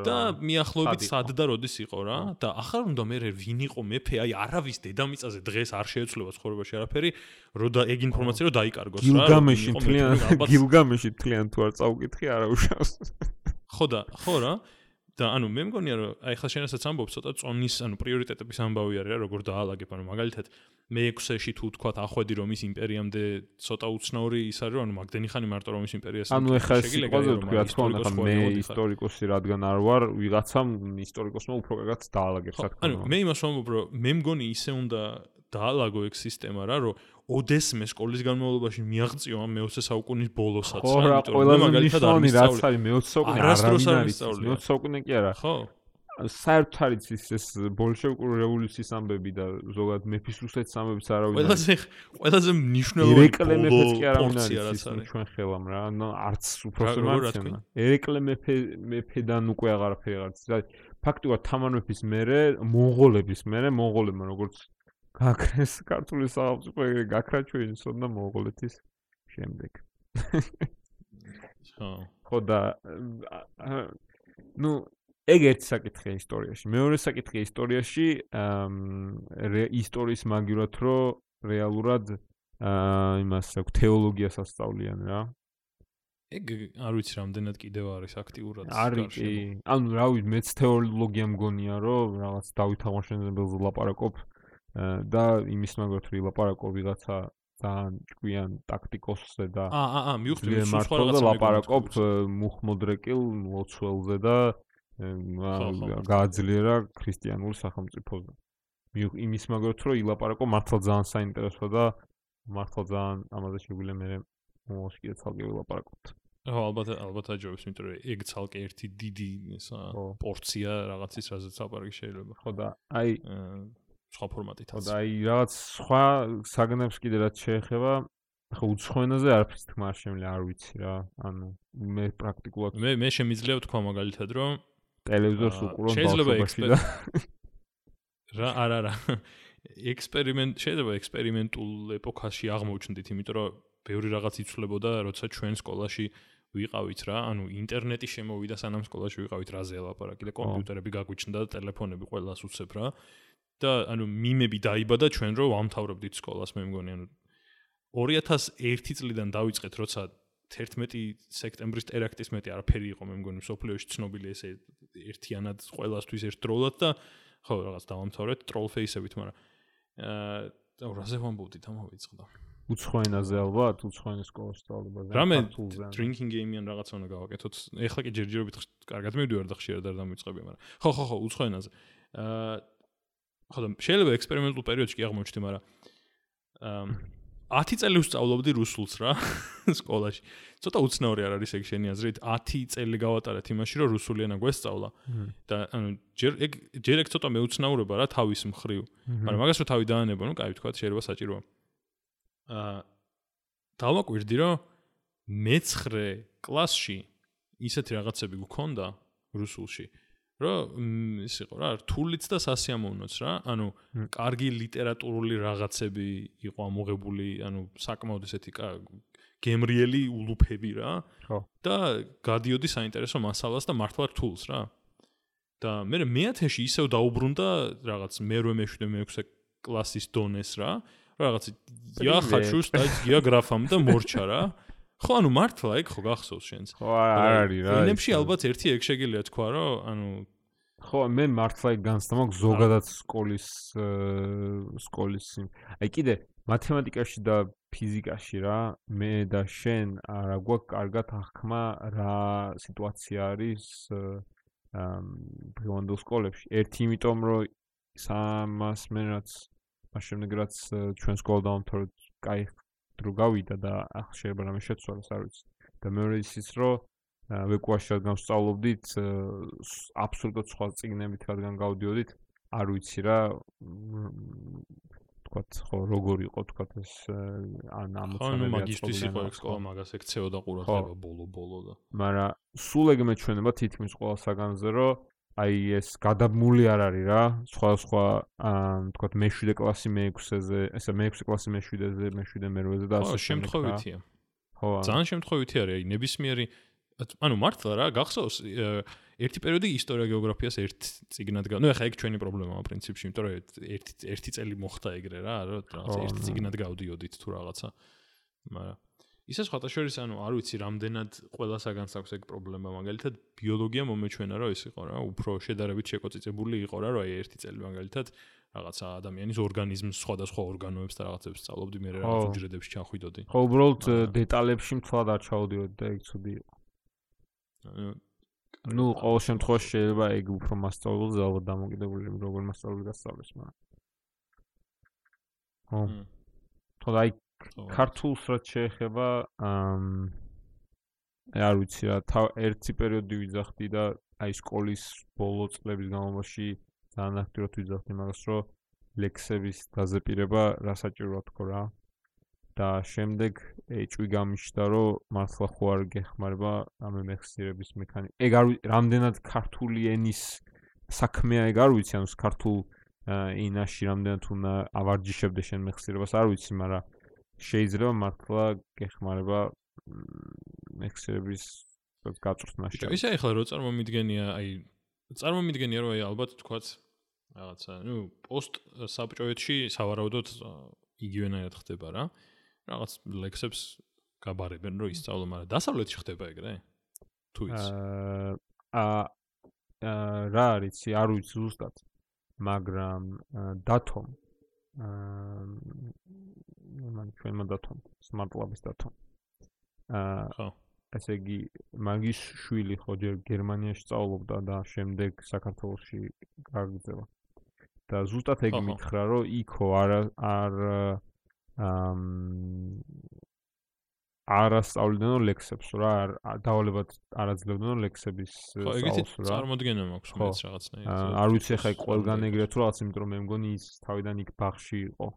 და მიახლოებით სად და როდის იყო რა. და ახლა უნდა მე ვინ იყო მეფე აი არავის დედამიწაზე დღეს არ შეეცვლება ცხოვრებაში არაფერი რო და ეგ ინფორმაცია რო დაიკარგოს რა გილგამეში თლიან გილგამეში თლიან თუ არ წაუკითხი არა უშავს ხო და ხო რა და ანუ მე მგონია რომ აი ხა შენასაც ამბობ ცოტა წონის ანუ პრიორიტეტების ამბავი არის რა როგორ დაალაგებ ანუ მაგალითად მე 6-ში თუ თქვა ახვედი რომ ის იმპერიამდე ცოტა უცნაური ის არის რომ ანუ მაგდენი ხანი მარტო რომ ის იმპერიას ანუ ეხა სიყვაზე თქვა თქო ანუ მე ისტორიკოსი რადგან არ ვარ ვიღაცამ ისტორიკოსმა უფრო კარგად დაალაგებს რა თქმა უნდა. ანუ მე იმას ვამბობ რომ მე მგონი ისე უნდა დაალაგო ეგ სისტემა რა რომ ოდესმე სკოლის განმავლობაში მიაღწიო ამ მე-20 საუკუნის ბოლოსაც იმიტომ რომ მაგალითად არ მისწავლე მე-20 საუკუნე არ არის მე-20 საუკუნე კი არა. ხო. საერთოდ არის ის ეს ბოლშევიკური რევოლუციის ამბები და ზოგადად მეფის რუსეთის ამბებიც არავინ ყველაზე ყველაზე მნიშვნელოვანი ერეკლე მეფეც კი არავინ არის რაც ის არის. ჩვენ ხელამ რა ნუ არც რა მარცენა ერეკლე მეფე მეფედან უკვე აღარაფერი არ არის რა ფაქტობრივად თამარ მეფის მერე მონღოლების მერე მონღოლებმა როგორც გაქრეს ქართული სახელმწიფო ეგრე გაქრა ჩვენი სონდა მონღოლეთის შემდეგ ხო. ხო და ნუ ეგ ერთი საკითხია ისტორიაში. მეორე საკითხია ისტორიაში ისტორიის მაგივრად რო რეალურად აა იმას აქვს თეოლოგიას ასწავლიან რა. ეგ არ ვიცი რამდენად კიდევ არის აქტიურად არის კი. ანუ რა ვიცი მეც თეოლოგია მგონია რომ რაღაც დავით აღმაშენებელზე ლაპარაკობ და იმის მაგათ რო ლაპარაკობ ვიღაცა ძალიან ჭკვიან ტაქტიკოსზე და აა აა მივხვდი სულ სხვა რაღაცა ლაპარაკობ მუხმოდრეკილ ლოცველზე და გააძლიერა ქრისტიანულ სახელმწიფოზე. იმის მაგათ რომ ილაპარაკო მართლა ძალიან საინტერესოა და მართლა ძალიან ამაზე შეგვიძლია მე კიდე ცალკე ვილაპარაკოთ. ხო ალბათ ალბათ აჯობებს იმიტომ რომ ეგ ცალკე ერთი დიდი ხო. პორცია რაღაცის რაზეც ლაპარაკი შეიძლება ხო და აი სხვა ფორმატითაც ხო და აი რაღაც სხვა საგნებს კიდე რაც შეეხება ხო უცხოენაზე არაფერს თქმა არ შემიძლია არ ვიცი რა. ანუ მე პრაქტიკულად მე მე შემიძლია ვთქვა მაგალითად რომ ტელევიზორს ბავშვობაში ექსპერ- და რა არა არა ექსპერიმენტ შეიძლება ექსპერიმენტულ ეპოქაში აღმოჩნდით იმიტომ რომ ბევრი რაღაც იცვლებოდა როცა ჩვენ სკოლაში ვიყავით რა ანუ ინტერნეტი შემოვიდა სანამ სკოლაში ვიყავით რაზე ელაპარაკი და კომპიუტერები გაგვიჩნდა და ტელეფონები ყველას უცებ რა და ანუ მიმები დაიბადა ჩვენ რო ვამთავრებდით სკოლას მე მგონი ანუ 2001 წლიდან დავიწყეთ როცა 11 სექტემბრის ტერაქტის მეტი არაფერი იყო მე მგონი სოფლიოში ცნობილი ესე ერთიანად ყველასთვის ერთდროულად და ხო რაღაც დავამთავრეთ ტროლფეისებით მაგრამ აა რაზე ვამბობდით ამოვიწყდა უცხოენაზე ალბათ უცხოენის სკოლაში სწავლებაზე. რამე drinking game-იან რაღაცა უნდა გავაკეთოთ. ეხლა კი ჯერჯერობით კარგად მივდივარ და ხშირად არ დამიწყებია მაგრამ ხო ხო ხო უცხოენაზე. აა ხო და შეიძლება ექსპერიმენტულ პერიოდში კი აღმოჩნდი მაგრამ აა 10 წელი ვსწავლობდი რუსულს რა სკოლაში. ცოტა უცნაური არ არის ეგ შენი აზრით. 10 წელი გავატარეთ იმაში რომ რუსული ენა გვესწავლა. და ანუ ჯერ ეგ ჯერ ეგ ცოტა მეუცნაურება რა თავის მხრივ. მაგრამ მაგას რო თავი დაანებო, ნუ კაი ვთქვა, შეიძლება საჭიროა. აა დავაკვირდი, რომ მე-9 კლასში ისეთი რაღაცები გქონდა რუსულში, რომ მ, ის იყო რა, რთულიც და სასიამოვნოც რა, ანუ მ. კარგი ლიტერატურული რაღაცები იყო ამოღებული, ანუ საკმაოდ ესეთი კა- გემრიელი ულუფები რა. ხო. და გადიოდი საინტერესო მასალას და მართლა რთულს რა. და მე მეათეში ისევ დაუბრუნდა რაღაც მერვე მეშვიდე მეექვსე კლასის დონეს რა. რაღაც я хочу стать географом და მორჩა რა. ხო, ანუ მართლა ეგ ხო გახსოვს შენს. ხო არ არის რა ენებში ალბათ ერთი ეგ შეგიძლია თქვა, რომ ანუ ხო მე მართლა ეგ განცდა მაქვს ზოგადად სკოლის სკოლის აი კიდე მათემატიკაში და ფიზიკაში რა მე და შენ არა გვაქვს კარგად აღქმა რა სიტუაცია არის აა პრივანდულ სკოლებში ერთი იმიტომ რომ სამას მე რაც მას შემდეგ რაც ჩვენ სკოლა დავამთავრეთ კაი დრო გავიდა და ახლა შეიძლება რამე შეცვალოს არ ვიცი და მეორე ისიც რომ ვეკუაში რადგან ვსწავლობდით აბსოლუტურად სხვა წიგნებით რადგან გავდიოდით არ ვიცი რა თქვათ ხო როგორ იყო თქვათ ეს ან ხო, ამოცანები ანუ მაგისტრის იყო ხო. სკოლა, მაგას ექცეოდა ყურადღება ბოლო-ბოლო და მაგრამ სულ ეგ მეჩვენება თითქმის ყველა საგანზე რომ აი ეს გადაბმული არ არის რა სხვა სხვა თქვათ მე-7 კლასი მე-6-ზე ესე მე-6 კლასი მე-7-ზე მე-7 მე-8-ზე და ასე რა. შემთხვევითია. ხო ძალიან შემთხვევითი არის, აი ნებისმიერი ანუ მართლა რა, გახსოვს ერთი პერიოდი ისტორია გეოგრაფიას ერთ წიგნად გა. ნუ ეხლა ეგ ჩვენი პრობლემაა პრინციპში, იმიტომ რომ ერთი ერთი წელი მოხდა ეგრე რა, რომ რაღაც ხო, ერთ ნუ. წიგნად გავდიოდით თუ რაღაცა. მაგრამ ისე სხვათა შორის ანუ არ ვიცი რამდენად ყველა საგანს აქვს ეგ პრობლემა, მაგალითად ბიოლოგია მომეჩვენა რომ ეს იყო რა, უფრო შედარებით შეკოწიწებული იყო რა, რომ აი ერთი წელი მაგალითად რაღაცა ადამიანის ორგანიზმს სხვადასხვა ორგანოებს და რაღაცებს სწავლობდი, მე რაღაც უჯრედებში ჩახვიდოდი. ხო უბრალოდ დეტალებში მთლად არ ჩავდიოდი და ეგ ცუდი იყო ნუ ყოველ შემთხვევაში შეიძლება ეგ უფრო მასწავლებელზე ალბათ დამოკიდებული როგორ მასწავლებელი გასწავლეს მაგრამ ხო თორე აი. ქართულს რაც შეეხება ამ აი არ ვიცი რა, თავ ერთი პერიოდი ვიძახდი და აი სკოლის ბოლო წლების განმავლობაში ძალიან აქტიურად ვიძახდი მაგას, რომ ლექსების დაზეპირება რა საჭიროა თქო რა. და შემდეგ ეჭვი გამიშდა, რომ მართლა ხო არ გეხმარება ამ მეხსიერების მექანიკა. ეგ არ რამდენად ქართული ენის საქმეა ეგ არ ვიცი, ანუ ქართულ ენაში რამდენად უნდა ავარჯიშებდე შენ მეხსიერებას არ ვიცი, მაგრამ შეიძლება მართლა გეხმარება მეხსიერების გაწვრთნაში. ბიჭო, ისე ახლა რო წარმომიდგენია, აი წარმომიდგენია რომ აი ალბათ თქვაც რაღაცა, ნუ პოსტ საბჭოეთში სავარაუდოდ იგივენაირად ხდება რა. რაღაც ლექსებს გაბარებენ რომ ისწავლო, მაგრამ დასავლეთში ხდება ეგრე? თუ ის აა აა რა არის, არ ვიცი ზუსტად. მაგრამ დათომ აა მან ჩვენმა დათომ smart lab-ის დათომ. აა ხო ესე იგი მაგის შვილი ხო ჯერ გერმანიაში სწავლობდა და შემდეგ საქართველოში გაგრძელა. და ზუსტად ეგ მითხრა რომ იქო არ არ ამ არასწავლდნენ ლექსებს რა დავალებად არაძლებდნენ ლექსების სწავლს რა. ხო, ეგეთი წარმოდგენა მაქვს მეც რაღაცნაირად. არ ვიცი ხა ყველგან ეგრე თუ რაღაც, იმიტომ რომ მე მგონი ის თავიდან იქ ბახში იყო.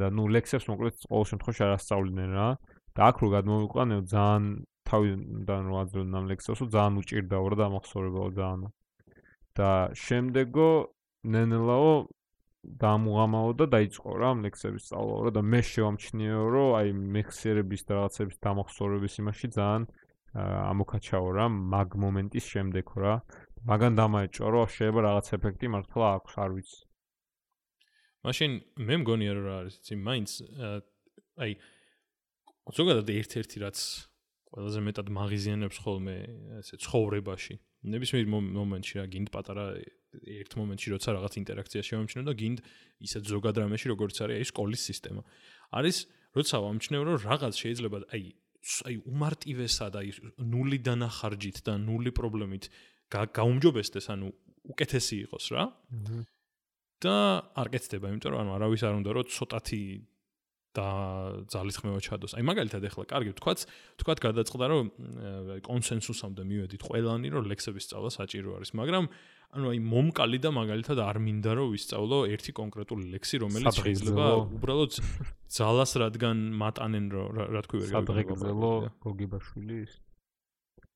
და ნუ ლექსებს მოკლედ ყოველ შემთხვევაში არასწავლდნენ რა. და აქ რო გადმოვიყვანე ძალიან თავიდან რო აძლევდნენ ამ ლექსებს, ძალიან უჭირდაო რა დამახსოვრებაო ძალიან. და შემდეგო ნენელაო დამუღამაო და დაიწყო რა ამ ლექსების სწავლა რა და მე შევამჩნიეო რომ აი მეხსიერების და რაღაცების დამახსოვრების იმაში ძალიან ამოქაჩაო რა მაგ მომენტის შემდეგ რა. მაგან დამაეჭო რომ შეიძლება რაღაც ეფექტი მართლა აქვს არ ვიცი. მაშინ მე მგონია რომ რა არის იცი მაინც აი ზოგადად ერთ-ერთი რაც ყველაზე მეტად მაღიზიანებს ხოლმე ესე ცხოვრებაში ნებისმიერ მომენტში რა გინდ პატარა ერთ მომენტში როცა რაღაც ინტერაქცია შევამჩნევ და გინდ ისეთ ზოგად რამეში როგორც არის აი სკოლის სისტემა. არის როცა ვამჩნევ რომ რაღაც შეიძლება აი აი უმარტივესად აი ნულიდან ახარჯით და ნული პრობლემით გაუმჯობესდეს ანუ უკეთესი იყოს რა. და არ კეთდება, იმიტომ რომ ანუ არავის არ უნდა რომ ცოტათი და ძალისხმევა ჩადოს. აი მაგალითად ეხლა კარგი ვთქვათ, ვთქვათ გადაწყდა რომ კონსენსუსამდე მივედით ყველანი რომ ლექსების სწავლა საჭირო არის, მაგრამ ანუ აი მომკალი და მაგალითად არ მინდა რომ ვისწავლო ერთი კონკრეტული ლექსი რომელიც შეიძლება უბრალოდ ძალას რადგან მატანენ რომ რა თქვი ვერ გადაგებელო გოგიბაშვილის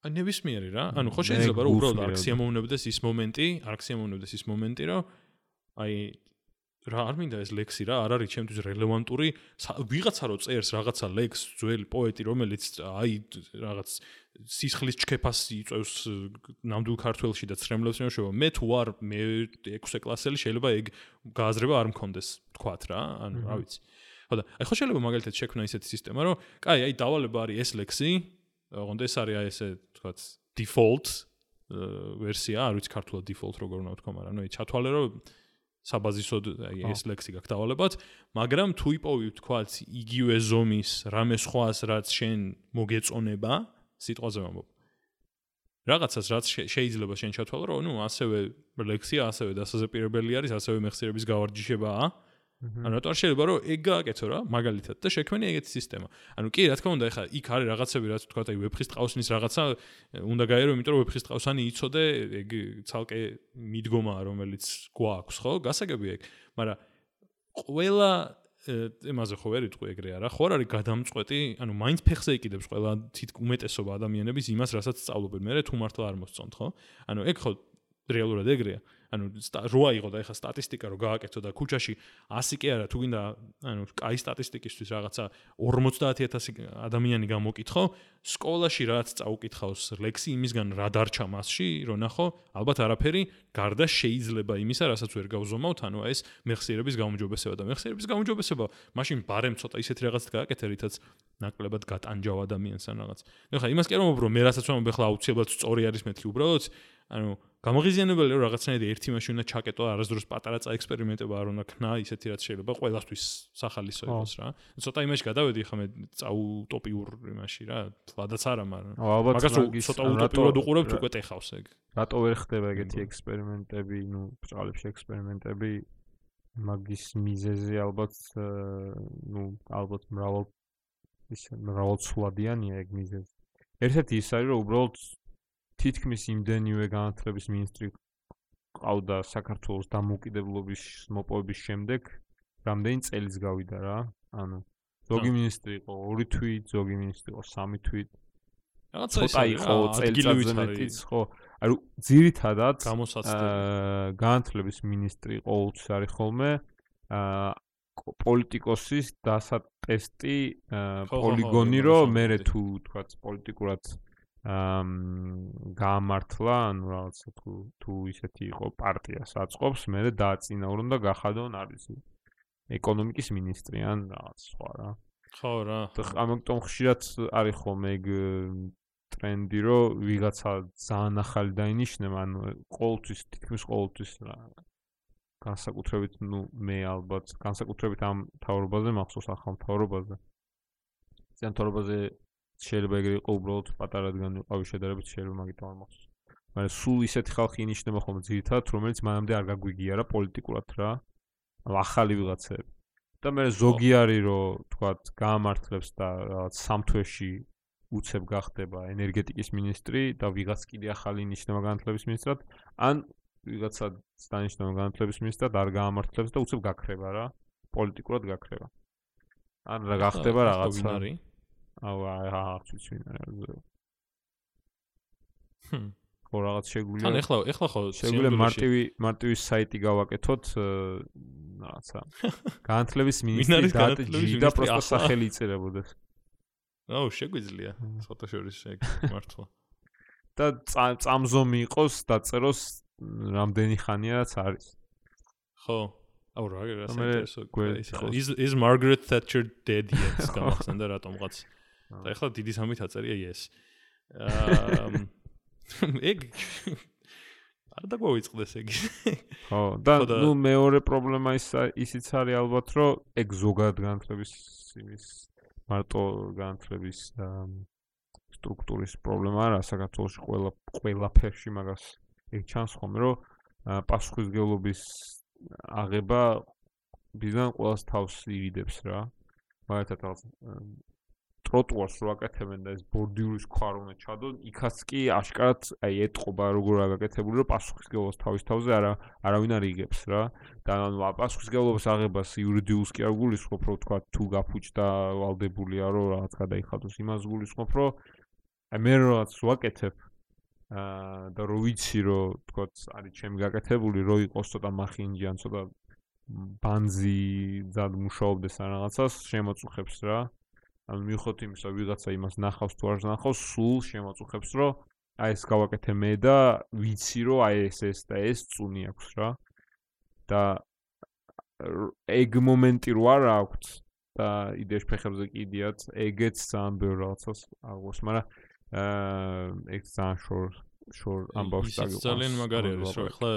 აი ნებისმიერი რა. ანუ ხო შეიძლება რომ უბრალოდ არ ქსიამოვნებდეს ის მომენტი არ ქსიამოვნებდეს ის მომენტი რომ აი რა არ მინდა ეს ლექსი რა? არ არის ჩემთვის რელევანტური. ვიღაცა რო წერს რაღაცა ლექს ძველი პოეტი რომელიც აი რაღაც სისხლის ჩქეფას იწევს ნამდვილ ქართველში და ცრემლებს მეშოვა მე თუ არ მე 6 კლასელი შეიძლება ეგ გააზრება არ მქონდეს თქვათ რა ანუ რა ვიცი. ხო და აი ხო შეიძლება მაგალითად შექმნა ისეთი სისტემა რომ კაი აი დავალება არის ეს ლექსი ოღონდ ეს არის აი ესე თქვათ default ვერსია არ ვიცი ქართულად default როგორ უნდა ვთქვა მაგრამ ნუ ჩათვალე რომ საბაზისოდ აი ეს ლექსი გაქვს დავალებად, მაგრამ თუ იპოვი თქვათ იგივე ზომის რამე სხვას რაც შენ მოგეწონება, სიტყვაზე ვამბობ. რაღაცას რაც შეიძლება შენ ჩათვალო, რომ ნუ ასევე ლექსია, ასევე დასაზეპირებელი არის, ასევე მეხსიერების გავარჯიშებაა. ანუ რატო არ შეიძლება რომ ეგ გააკეთო რა მაგალითად და შექმენი ეგეთი სისტემა. ანუ კი რა თქმა უნდა ეხა იქ არის რაღაცები რაც თქვა აი ვებხის ტყავსნის რაღაცა უნდა გაერო იმიტომ რომ ვებხის ტყავსანი იწოდე ეგ ცალკე მიდგომაა რომელიც გვაქვს ხო? გასაგები ეგ. მაგრამ ყველა იმაზე ხო ვერ იტყვი ეგრე არა. ხო არ არის გადამწყვეტი? ანუ მაინც ფეხზე იკიდებს ყველა თით უმეტესობა ადამიანების იმას რასაც სწავლობენ. მე თუ მართლა არ მოსწონთ ხო? ანუ ეგ ხო რეალურად ეგრეა ანუ როა იყო და ეხა სტატისტიკა რო გააკეთო და ქუჩაში 100 კი არა თუ გინდა ანუ კაი სტატისტიკისთვის რაღაცა 50000 ადამიანი გამოკითხო სკოლაში რაც წაუკითხავს ლექსი იმისგან რა დარჩა მასში რო ნახო ალბათ არაფერი გარდა შეიძლება იმისა რასაც ვერ გავზომავთ ანუ ეს მეხსიერების გაუმჯობესება და მეხსიერების გაუმჯობესება მაშინ ბარემ ცოტა ისეთი რაღაც გააკეთე რითაც ნაკლებად გატანჯავ ადამიანს ან რაღაც. ნუ ხა იმას კი არ მომბრო მე რასაც მომბ ახლა აუცილებლად სწორი არის მეთქი უბრალოდ ანუ გამაღიზიანებელი რომ რაღაცნაირი ერთი მაშინ უნდა ჩაკეტო არასდროს პატარა წაექსპერიმენტება არ უნდა ქნა ისეთი რაც შეიძლება ყველასთვის სახალისო იყოს რა. ცოტა იმაში გადავედი ხა მე წაუტოპიურ იმაში რა თლადაც არა მაგრამ მაგას ცოტა უტოპიურად უყურებთ უკვე ტეხავს ეგ. რატო ვერ ხდება ეგეთი ექსპერიმენტები? ნუ ბჭყალებში ექსპერიმენტები მაგის მიზეზი ალბათ ნუ ალბათ მრავალ ის მრავალ ცვლადიანია ეგ მიზეზი. ერთ-ერთი ის არის, რომ უბრალოდ თითქმის იმდენივე განათლების მინისტრი ყავდა საქართველოს დამოუკიდებლობის მოპოვების შემდეგ, რამდენი წელიც გავიდა რა. ანუ ზოგი მინისტრი იყო 2 თვით, ზოგი მინისტრი იყო 3 თვით. რაღაცა ის იყო წელიწადზე მეტიც, ხო. ანუ ძირითადად განათლების მინისტრი ყოველთვის არის ხოლმე აა პოლიტიკოსის დასატესტი პოლიგონი, რომ მე თუ თქვა პოლიტიკურად გაამართლა, ანუ რაღაცა თუ თუ ისეთი იყო პარტიას აწყობს, მე დააწინაურონ და გახადონ არის ეკონომიკის მინისტრი ან რაღაც სხვა რა. ხო რა. ამიტომ ხშირად არის ხოლმე ეგ ტრენდი, რომ ვიღაცა ძალიან ახალი დაინიშნება, ანუ ყოველთვის თითქმის ყოველთვის რა განსაკუთრებით, ну, მე ალბათ განსაკუთრებით ამ თავრობაზე მახსოვს ახალ თავრობაზე. ძალიან თავრობაზე შეიძლება ეგრე იყო უბრალოდ პატარადგან იყავი შედარებით შეიძლება მაგით არ მახსოვს. მაგრამ სულ ისეთი ხალხი ინიშნება ხოლმე ძირითადად, რომელიც მანამდე არ გაგვიგია რა პოლიტიკურად რა. ახალი ვიღაცები. და მე ზოგი არის რომ თქვა გაამართლებს და რაღაც სამთვეში უცებ გახდება ენერგეტიკის მინისტრი და ვიღაც კიდე ახალი ნიშნება განათლების მინისტრად, ან ვიღაცა დანიშნება განათლების მინისტრად არ გაამართლებს და უცებ გაქრება რა, პოლიტიკურად გაქრება. ან რა გახდება რაღაცა. აუ აა აღწიც ვინ არის. ჰმ. ხო რაღაც შეგვიძლია ან ეხლა ეხლა ხო შეგვიძლია მარტივი მარტივი საიტი გავაკეთოთ რაღაცა. განათლების მინისტრი დაჭი და პროსტა სახელი იწერებოდეს. აუ შეგვიძლია. ცოტა შორის მართლა. და წამზომი იყოს დაწეროს რამდენი ხანიაც არის. ხო. აუ რა გასაინტერესო is is margaret thatcher dead yet? გამახსენდა რატომღაც და ეხლა დიდი სამით აწერია yes. ეგ არ დაგვიწყდეს ეგ. ხო და ნუ მეორე პრობლემა ის ისიც არის ალბათ რომ ეგ ზოგად განათლების იმის მარტო განათლების სტრუქტურის პრობლემა არა საქართველოსი ყველა ყველაფერში მაგას ეგ ჩანს ხომ რომ პასუხისგებლობის აღება ბიზნეს ყოველს თავს ივიდებს რა. მაგათაც ტროტუარს რო აკეთებენ და ეს ბორდიურის ქვა რო უნდა ჩადონ, იქაც კი აშკარად აი ეტყობა როგორ აკეთებული რომ პასუხისგებლობას თავის თავზე არა არავინ არ იგებს რა. და ანუ პასუხისგებლობის აღებას იურიდიულს კი არ გულისხმობ, რომ თქვა თუ გაფუჭდა ვალდებულია რომ რაღაც გადაიხადოს იმას გულისხმობ, რომ აი მე რაღაც ვაკეთებ აა და რო ვიცი რომ თქვა არის ჩემი გაკეთებული, რო იყოს ცოტა მახინჯი ან ცოტა ბანზი ზად მუშაობდეს ან რაღაცას შემოწუხებს რა. ანუ მიხოთ იმის რომ ვიღაცა იმას ნახავს თუ არ ნახავს სულ შემოწუხებს რომ აი ეს გავაკეთე მე და ვიცი რომ აი ეს ეს და ეს წუნი აქვს რა. და ეგ მომენტი რო არ აქვს და იდეაში ფეხებზე კიდიათ ეგეც ძალიან ბევრ რაღაცას აღვს მაგრამ აა ეგ ძალიან შორ შორ ამბავს დაგიყვანს ძალიან მაგარი არის რომ ახლა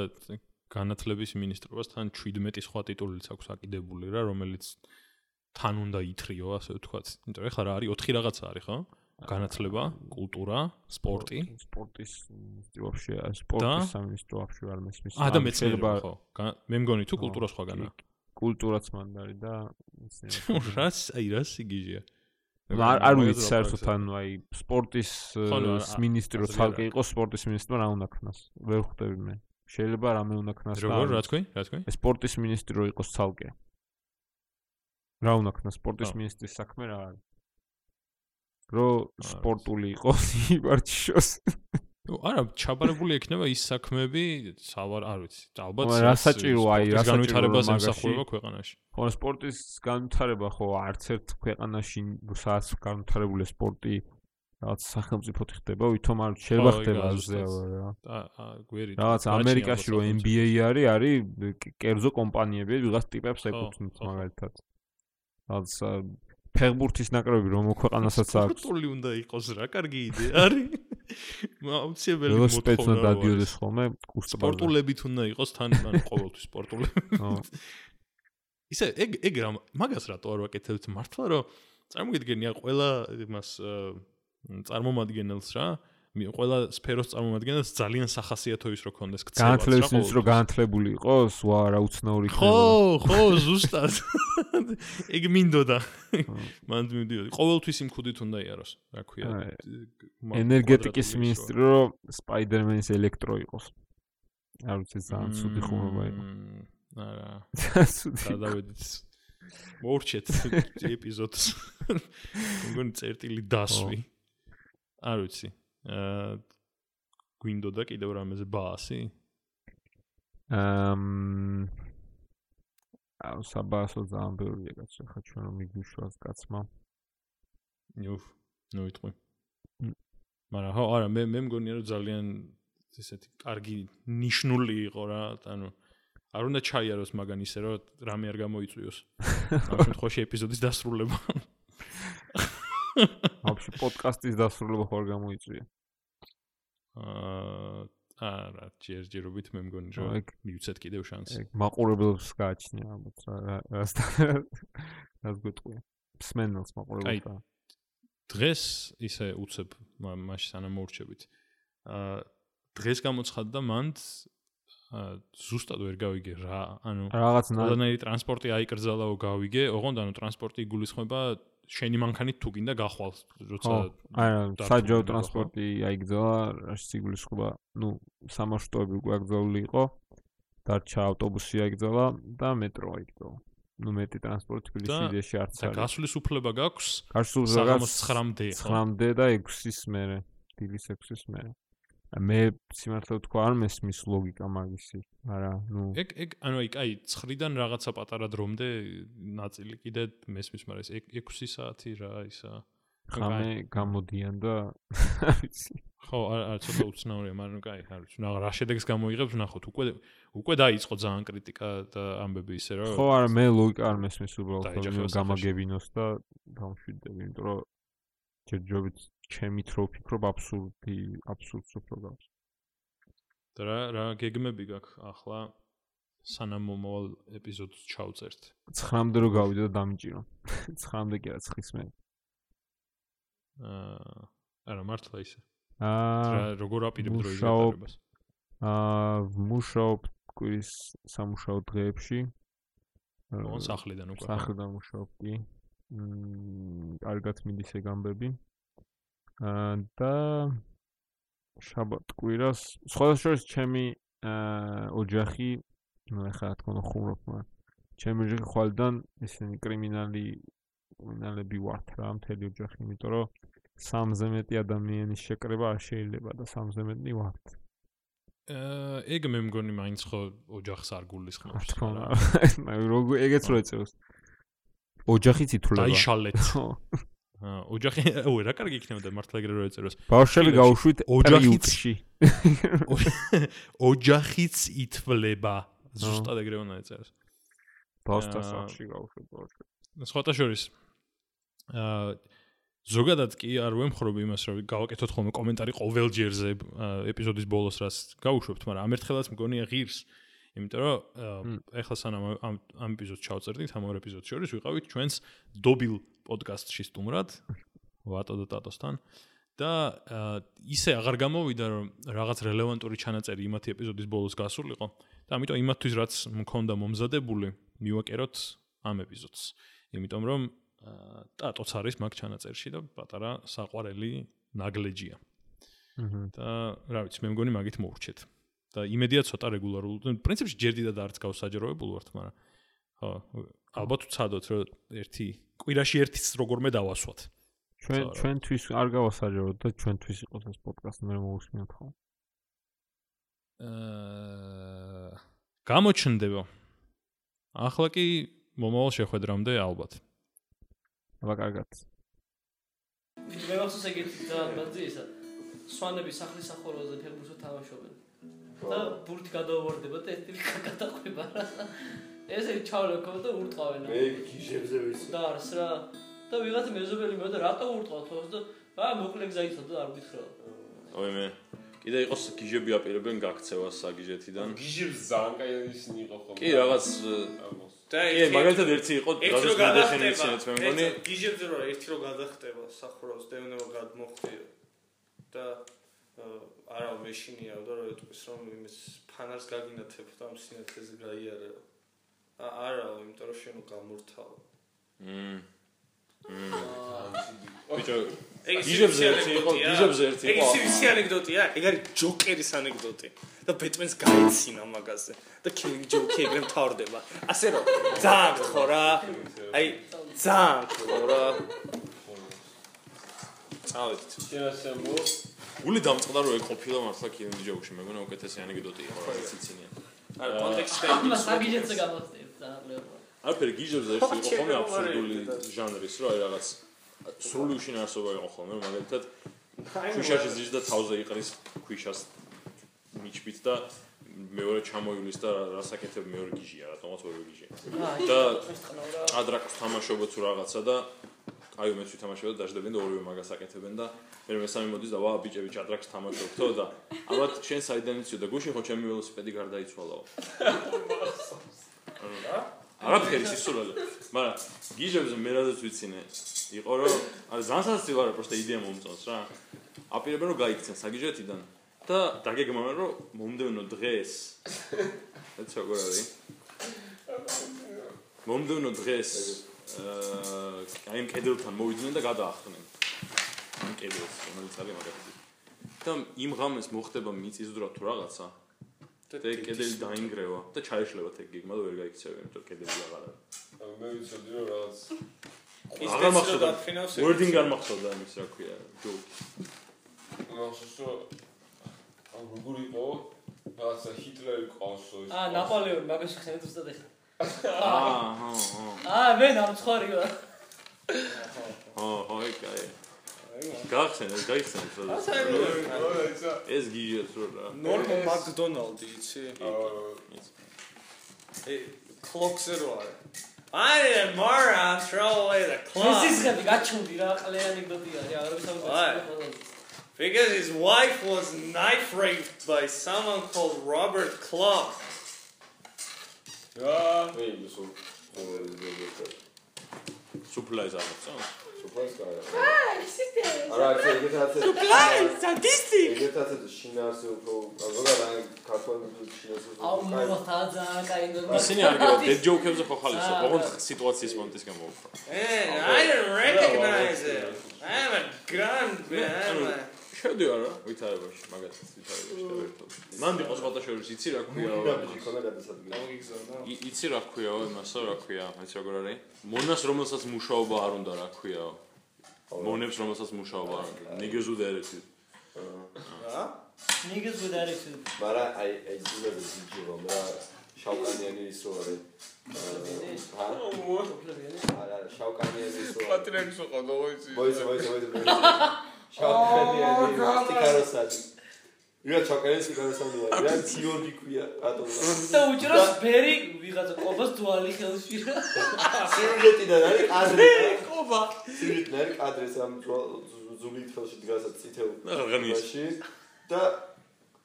განათლების მინისტრობასთან 17 სხვა ტიტულიც აქვს აკიდებული რა რომელიც თან უნდა ითრიო, ასე ვთქვათ. იმიტომ ეხლა რა არის? 4 რაღაცა არის, ხო? განათლება, კულტურა, სპორტი. სპორტის ვაფშე, სპორტის სამინისტრო ვაფშე არ მესმის. აა და მეცნიერება ხო? მე მგონი თუ კულტურა სხვაგანა. კულტურაც მანდ არის და რას, აი რას იგიჟია? არ არ ვიცი საერთოდ ანუ აი სპორტის მინისტრი რო ცალკე იყოს სპორტის მინისტრი რა უნდა ქნას? ვერ ხვდები მე. შეიძლება რამე უნდა ქნას და როგორ რა თქვი? რა თქვი? სპორტის მინისტრი რო იყოს ცალკე. რა უნდა ქნა სპორტის მინისტრის საქმე რა არის? რო სპორტული იყოს იბარჩიოს. ნუ არა, ჩაბარებული ექნება ის საქმეები, სავარ არ ვიცი. ალბათ რა საჭირო აი რა განვითარებას ემსახურება ქვეყანაში. ხო, სპორტის განვითარება ხო არც ერთ ქვეყანაში სადაც განვითარებული სპორტი რაღაც სახელმწიფო ხდება, ვითომ არ შეიძლება ხდება ასე რა. აა გვერი. რაღაც ამერიკაში რო NBA არის, არის კერძო კომპანიები, ვიღაც ტიპებს ეკუთვნით მაგალითად. რაც ფეხბურთის ნაკრები რომ მოქვეყანასაც აქვს. სპორტული უნდა იყოს რა, კარგი იდეა არის. აუცილებელი მოთხოვნა. სპეცნა დადიოდეს ხოლმე კუსტა. სპორტულებით უნდა იყოს თან ან ყოველთვის სპორტულები. ხო. ისე ეგ ეგ რა მაგას რატო არ ვაკეთებთ მართლა რომ წარმოგიდგენია ყველა იმას წარმომადგენელს რა მი- ყველა სფეროს წარმომადგენელს ძალიან სახასიათო ის რო კონდეს ქცევა. განათლების ის რომ განათლებული იყოს, ვა რა უცნაური ხო, ხო, ზუსტად. ეგ მინდოდა. მანდ მივდიოდი. ყოველთვის იმ ქუდით უნდა იაროს, რა ქვია. ენერგეტიკის მინისტრი რომ სპაიდერმენის ელექტრო იყოს. არ ვიცი ძალიან ცუდი ხუმრობა იყო. არა. ცუდი. გადავედით. მოურჩეთ ეპიზოდს. მგონი წერტილი დასვი. არ ვიცი. აა გვინდოდა კიდევ რამეზე ბაასი? აм აუ საბასო ძალიან ბევრია კაცო ხა ჩვენ რომ მიგვიშვას კაცმა ნუ, ნუ იტყვი. მაგრამ ხო, არა, მე მე მგონია რომ ძალიან ესეთი კარგი ნიშნული იყო რა, ანუ არ უნდა ჩაიაროს მაგან ისე რომ რამე არ გამოიწვიოს. ამ შემთხვევაში ეპიზოდის დასრულება. ვაფშე პოდკასტის დასრულება ხარ გამოიწვია აა არა, ჯერჯერობით მე მგონი რომ მივცეთ კიდევ შანსი. ეგ მაყურებელს გააჩნია ალბათ რა რა- რას რას გვეტყვი სმენელს მაყურებელს დღეს ისე უცებ მა- მაშინ სანამ მოურჩებით. აა დღეს გამოცხადდა მანდ აა ზუსტად ვერ გავიგე რა, ანუ რაღაც ნა- ყველანაირი ტრანსპორტი აიკრძალაო გავიგე, ოღონდ ანუ ტრანსპორტი იგულისხმება შენი მანქანით თუ გინდა გახვალ, როცა არა ხო? ტრანსპორტი აიგზალა რაში სიგულისხმობა ნუ სამარშრუტოები უკვე აკრძალული იყო. დარჩა ავტობუსი აიგზალა და მეტრო აიგზალა. ნუ მეტი ტრანსპორტი თბილისში არც და არის. გასulis უფლება გაქვს. გასულ საღამოს 9-მდე, ხო? 9-მდე და 6-ის მერე დილის 6-ის მერე მე სიმართლე ვთქვა არ მესმის ლოგიკა მაგისი არა ნუ. ეგ ეგ ანუ აი კაი 9-დან რაღაცა პატარა დრომდე ნაწილი კიდე მესმის, მაგრამ ეს 6 საათი რა ისა. ხამე გამოდიან და ვიცი ხო, არ არ ცოტა უცნაურია, მაგრამ კაი, არ ვიცი, რა რა შედეგს გამოიღებს, ნახოთ, უკვე უკვე დაიწყო ძალიან კრიტიკა და ამბები ისე რომ ხო არა მე ლოგიკა არ მესმის უბრალოდ გამაგებინოს და დამშვიდები იმიტომ რომ ჯერჯერობით ჩემით რო ვფიქრობ აბსურდი აბსურდს უფრო გავს და რა რა გეგმები გაქვს ახლა სანამ მომავალ ეპიზოდს ჩავწერთ. 9-მდე რო გავიდე და დამიჭირო 9-მდე კი არა 9-ის მერე აა არა მართლა ისე. აა რა როგორ აპირებ დროის მუშაობ. გატარებას? აა ვმუშაობ კვირის სამუშაო დღეებში ოღონ სახლიდან უკვე. სახლიდან მუშაობ კი კარგად მიდის ეგ ამბები აა და შაბათ კვირას სხვადასხვა ჩემი აა ოჯახი ну ეხლა რა თქმა უნდა ხუმრობ მაგრამ ჩემი ოჯახი ხვალიდან ისინი კრიმინალი კრიმინალები ვართ რა მთელი ოჯახი იმიტომ რომ სამზე მეტი ადამიანის შეკრება არ შეიძლება და სამზე მეტი ვართ. აა ეგ მე მგონი მაინც ხო ოჯახს არ გულისხმობს. რა თქმა უნდა ეგეც რო ეწევს ოჯახიც ითვლება დაიშალეთ. აა ოჯახი ო რა კარგი იქნებოდა მართლა ეგრე რო ეწეროს. ბავშვები გაუშვით ოჯახიც- პერიუდში ოჯახიც ითვლება. ზუსტად ეგრე უნდა ეწეროს. ბავშვთა აა, სახლში გაუშვით ბავშვები სხვათა შორის აა ზოგადად კი არ ვემხრობ იმას რომ გავაკეთოთ ხოლმე კომენტარი ყოველ ჯერზე აა, ეპიზოდის ბოლოს რას გავუშვებთ, მაგრამ ამ ერთხელაც მგონია ღირს. იმიტომ რომ ეხლა სანამ ამ ამ ეპიზოდს ჩავწერდით, ამ ორ ეპიზოდს შორის ვიყავით ჩვენს დობილ პოდკასტში სტუმრად, ვატო და ტატოსთან და ისე აღარ გამოვიდა რომ რაღაც რელევანტური ჩანაწერი იმათი ეპიზოდის ბოლოს გასულიყო და ამიტომ იმათთვის რაც მქონდა მომზადებული, მივაკეროთ ამ ეპიზოდს. იმიტომ რომ ტატოც არის მაგ ჩანაწერში და პატარა საყვარელი ნაგლეჯია. და რა ვიცი, მე მგონი მაგით მოურჩეთ. და იმედია ცოტა რეგულარულ, ну, პრინციპში ჯერდიდა და არც გავსაჯეროებულ ვართ, მაგრამ ხო, ალბათ ვცადოთ, რომ ერთი კვირაში ერთის როგორმე დავასვათ. ჩვენ ჩვენთვის არ გავასაჯეროთ და ჩვენთვის იყოს ეს პოდკასტი მე მოვუსმინოთ ხო აა გამოჩნდება. ახლა კი მომავალ შეხვედრამდე ალბათ. აბა კარგად მე მახსოვს ეგეთი და ბაძი ისა სვანები სახლის სახურავზე ფეხბურთს თამაშობენ და ბურთი გადაუვარდება და ეს ტილი გადაყვება რა. ესე ჩავლეკო და ურტყავენ. მე გიჟებზე ვიცი. და არს რა. და ვიღაცა მეზობელი მე და რატო ურტყავთ თავს და აა მოკლე გზა იცოდა და არ გითხრა. ой მე. კიდე იყოს გიჟები აპირებენ გაქცევას საგიჟეთიდან. გიჟებს ძალიან კაი ისინი იყო ხოლმე. კი რაღაც და კი მაგალითად ერთი იყო რო გადახენიცინეთ მე მგონი გიჟებზე რო ერთი რო გადახტება სახურავს და უნდა გადმოხდიო და მეშინია და რა ეტყვის რომ იმის ფანარს გაგინათებ და ამ სინათლეზე გაიარე. არა, იმიტომ რომ შენ გამორთავ. მმ ბიჭო გიჟებზე ერთი იყო, გიჟებზე ერთი ეგ იყო. ის ის ანეკდოტია, ეგ არის ჯოკერის ანეკდოტი. და ბეტმენს გაეცინა მაგაზე. და კინგ ჯოკი ეგრე მთავრდება. ასე რომ ძალიან ხო რა. აი ძალიან ხო რა. წავედით. შენ ასე მო გული დამწყდა რომ ეგ ყოფილა მართლა კინო ჯოუში, მეგონა უკეთესი ანეკდოტი იყო რა ციცინია. არა, კონტექსტი ამას საგიჟეთზე გამოსწევ ძალიან. არაფერი გიჟებზე ერთი იყო ხოლმე აბსურდული ჟანრის, რა აი რაღაც სრული უშინარსობა იყო ხოლმე, მაგალითად ქვიშაში ზის და თავზე იყრის ქვიშას მიჩბით და მეორე ჩამოივლის და რასაკეთებ მეორე გიჟია, რატომაც ორივე გიჟია. და ადრაკს თამაშობთ თუ რაღაცა და აი მეც ვითამაშებ და დაждებენ და ორივე მაგას აკეთებენ და მე მესამე მოდის და ვა ბიჭები ჭადრაკს თამაშობთო და ალბათ შენ საიდან იცი და გუშინ ხო ჩემი ველოსიპედი გარდაიცვალაო. არაფერი სისულელე. მაგრამ გიჟებზე მე რაზეც ვიცინე იყო რომ არა ძალიან სასწრაფო არა პროსტა იდეა მომწონს რა. აპირებენ რომ გაიქცენ საგიჟეთიდან და დაგეგმავენ რომ მომდევნო დღეს ეც როგორ არის? მომდევნო დღეს აი იმ კედელთან მოვიდნენ და გადაახდნენ. ამ კედელს, რომელიც არის მაგათი. და იმ ღამეს მოხდება მიწისძვრა თუ რაღაცა და კედელი დაინგრევა და ჩაეშლება ეგ გეგმა და ვერ გაიქცევენ, იმიტომ რომ კედელი აღარ არის. მე ვიცოდი რომ რაღაც აღარ მახსოვდა. wording არ მახსოვდა ამის რა ქვია, joke. მახსოვს რომ ამ როგორ იყო რაღაცა ჰიტლერი ყავსო ის აა, ნაპოლეონი მაგას ხსენეთ უბრალოდ ეხა. აა, ჰო, ჰო. აა, მე დამცხარი ვარ. ჰო, ჰო, ეკაი. გახსენე, გაიხსენე რა. არა ისა ეს გიჟებს რო რა. ნორმალ მაკდონალდი იცი? ე კლოქზე რო არის. I didn't Mara throw away the ეს clock ის ხები გაჩუმდი რა, ყლე ანეკდოტია, რა, არ ვიცი because his wife was knife raped by someone called Robert Clark. რა მე იმის უ სუფლა ეს აღწო. სუპერს კარა. აა, ისეთი. არა, ეგეთ ასე. Blind statistic. ეგეთ ასე შინაარსი უფრო ზოგადად აი ქართული შინაარსი აუ, მოხდა ძალიან კაი ნდობა. ისინი არ გიყო დედ ჯოუქებზე ხო ხალისო, ოღონდ სიტუაციის მონტის გამოვხდა. Man, I didn't recognize it. I have a gun behind my შევდივარ რა, ვითარებაში, მაგათაც ვითარებაში და ერთად. მან იყო სხვათა შორის იცი რა ქვია. ქონა გადასადგილი. გამოგიგზავნა. ი- იცი რა ქვია იმასო, რა ქვია, მაინც როგორ არის? მონას რომელსაც მუშაობა არ უნდა რა ქვია. მონებს რომელსაც მუშაობა არ უნდა. ნიგეზუ დერეთი. რა? Niggas with attitude. მაგრამ აი აი ძილები ძიჯი რომ რა შავკანიანი ის რო არის. აა, არა, არა, შავკანიანი ის რო არის. პატრიარქის ყავდა ხო იცი მოიცა, მოიცა, მოიცა. შავკანიანი სტიკაროსანი. ია შავკანიანი სტიკაროსანი ვარ. რა გიორგი ქვია, რატომ? და უჭროს ბერი ვიღაცა ყობას დუალი ხელში რა. სიუჟეტიდან არის კადრი. ყობა. სიუჟეტიდან არის კადრი სამ ზულით ხელში დგას წითელ აღღნის. მაში და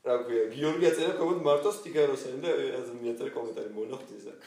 რა ქვია, გიორგი აწერა კომენტ მარტო სტიკაროსანი და ასე მიაწერა კომენტარი მონახტიზა.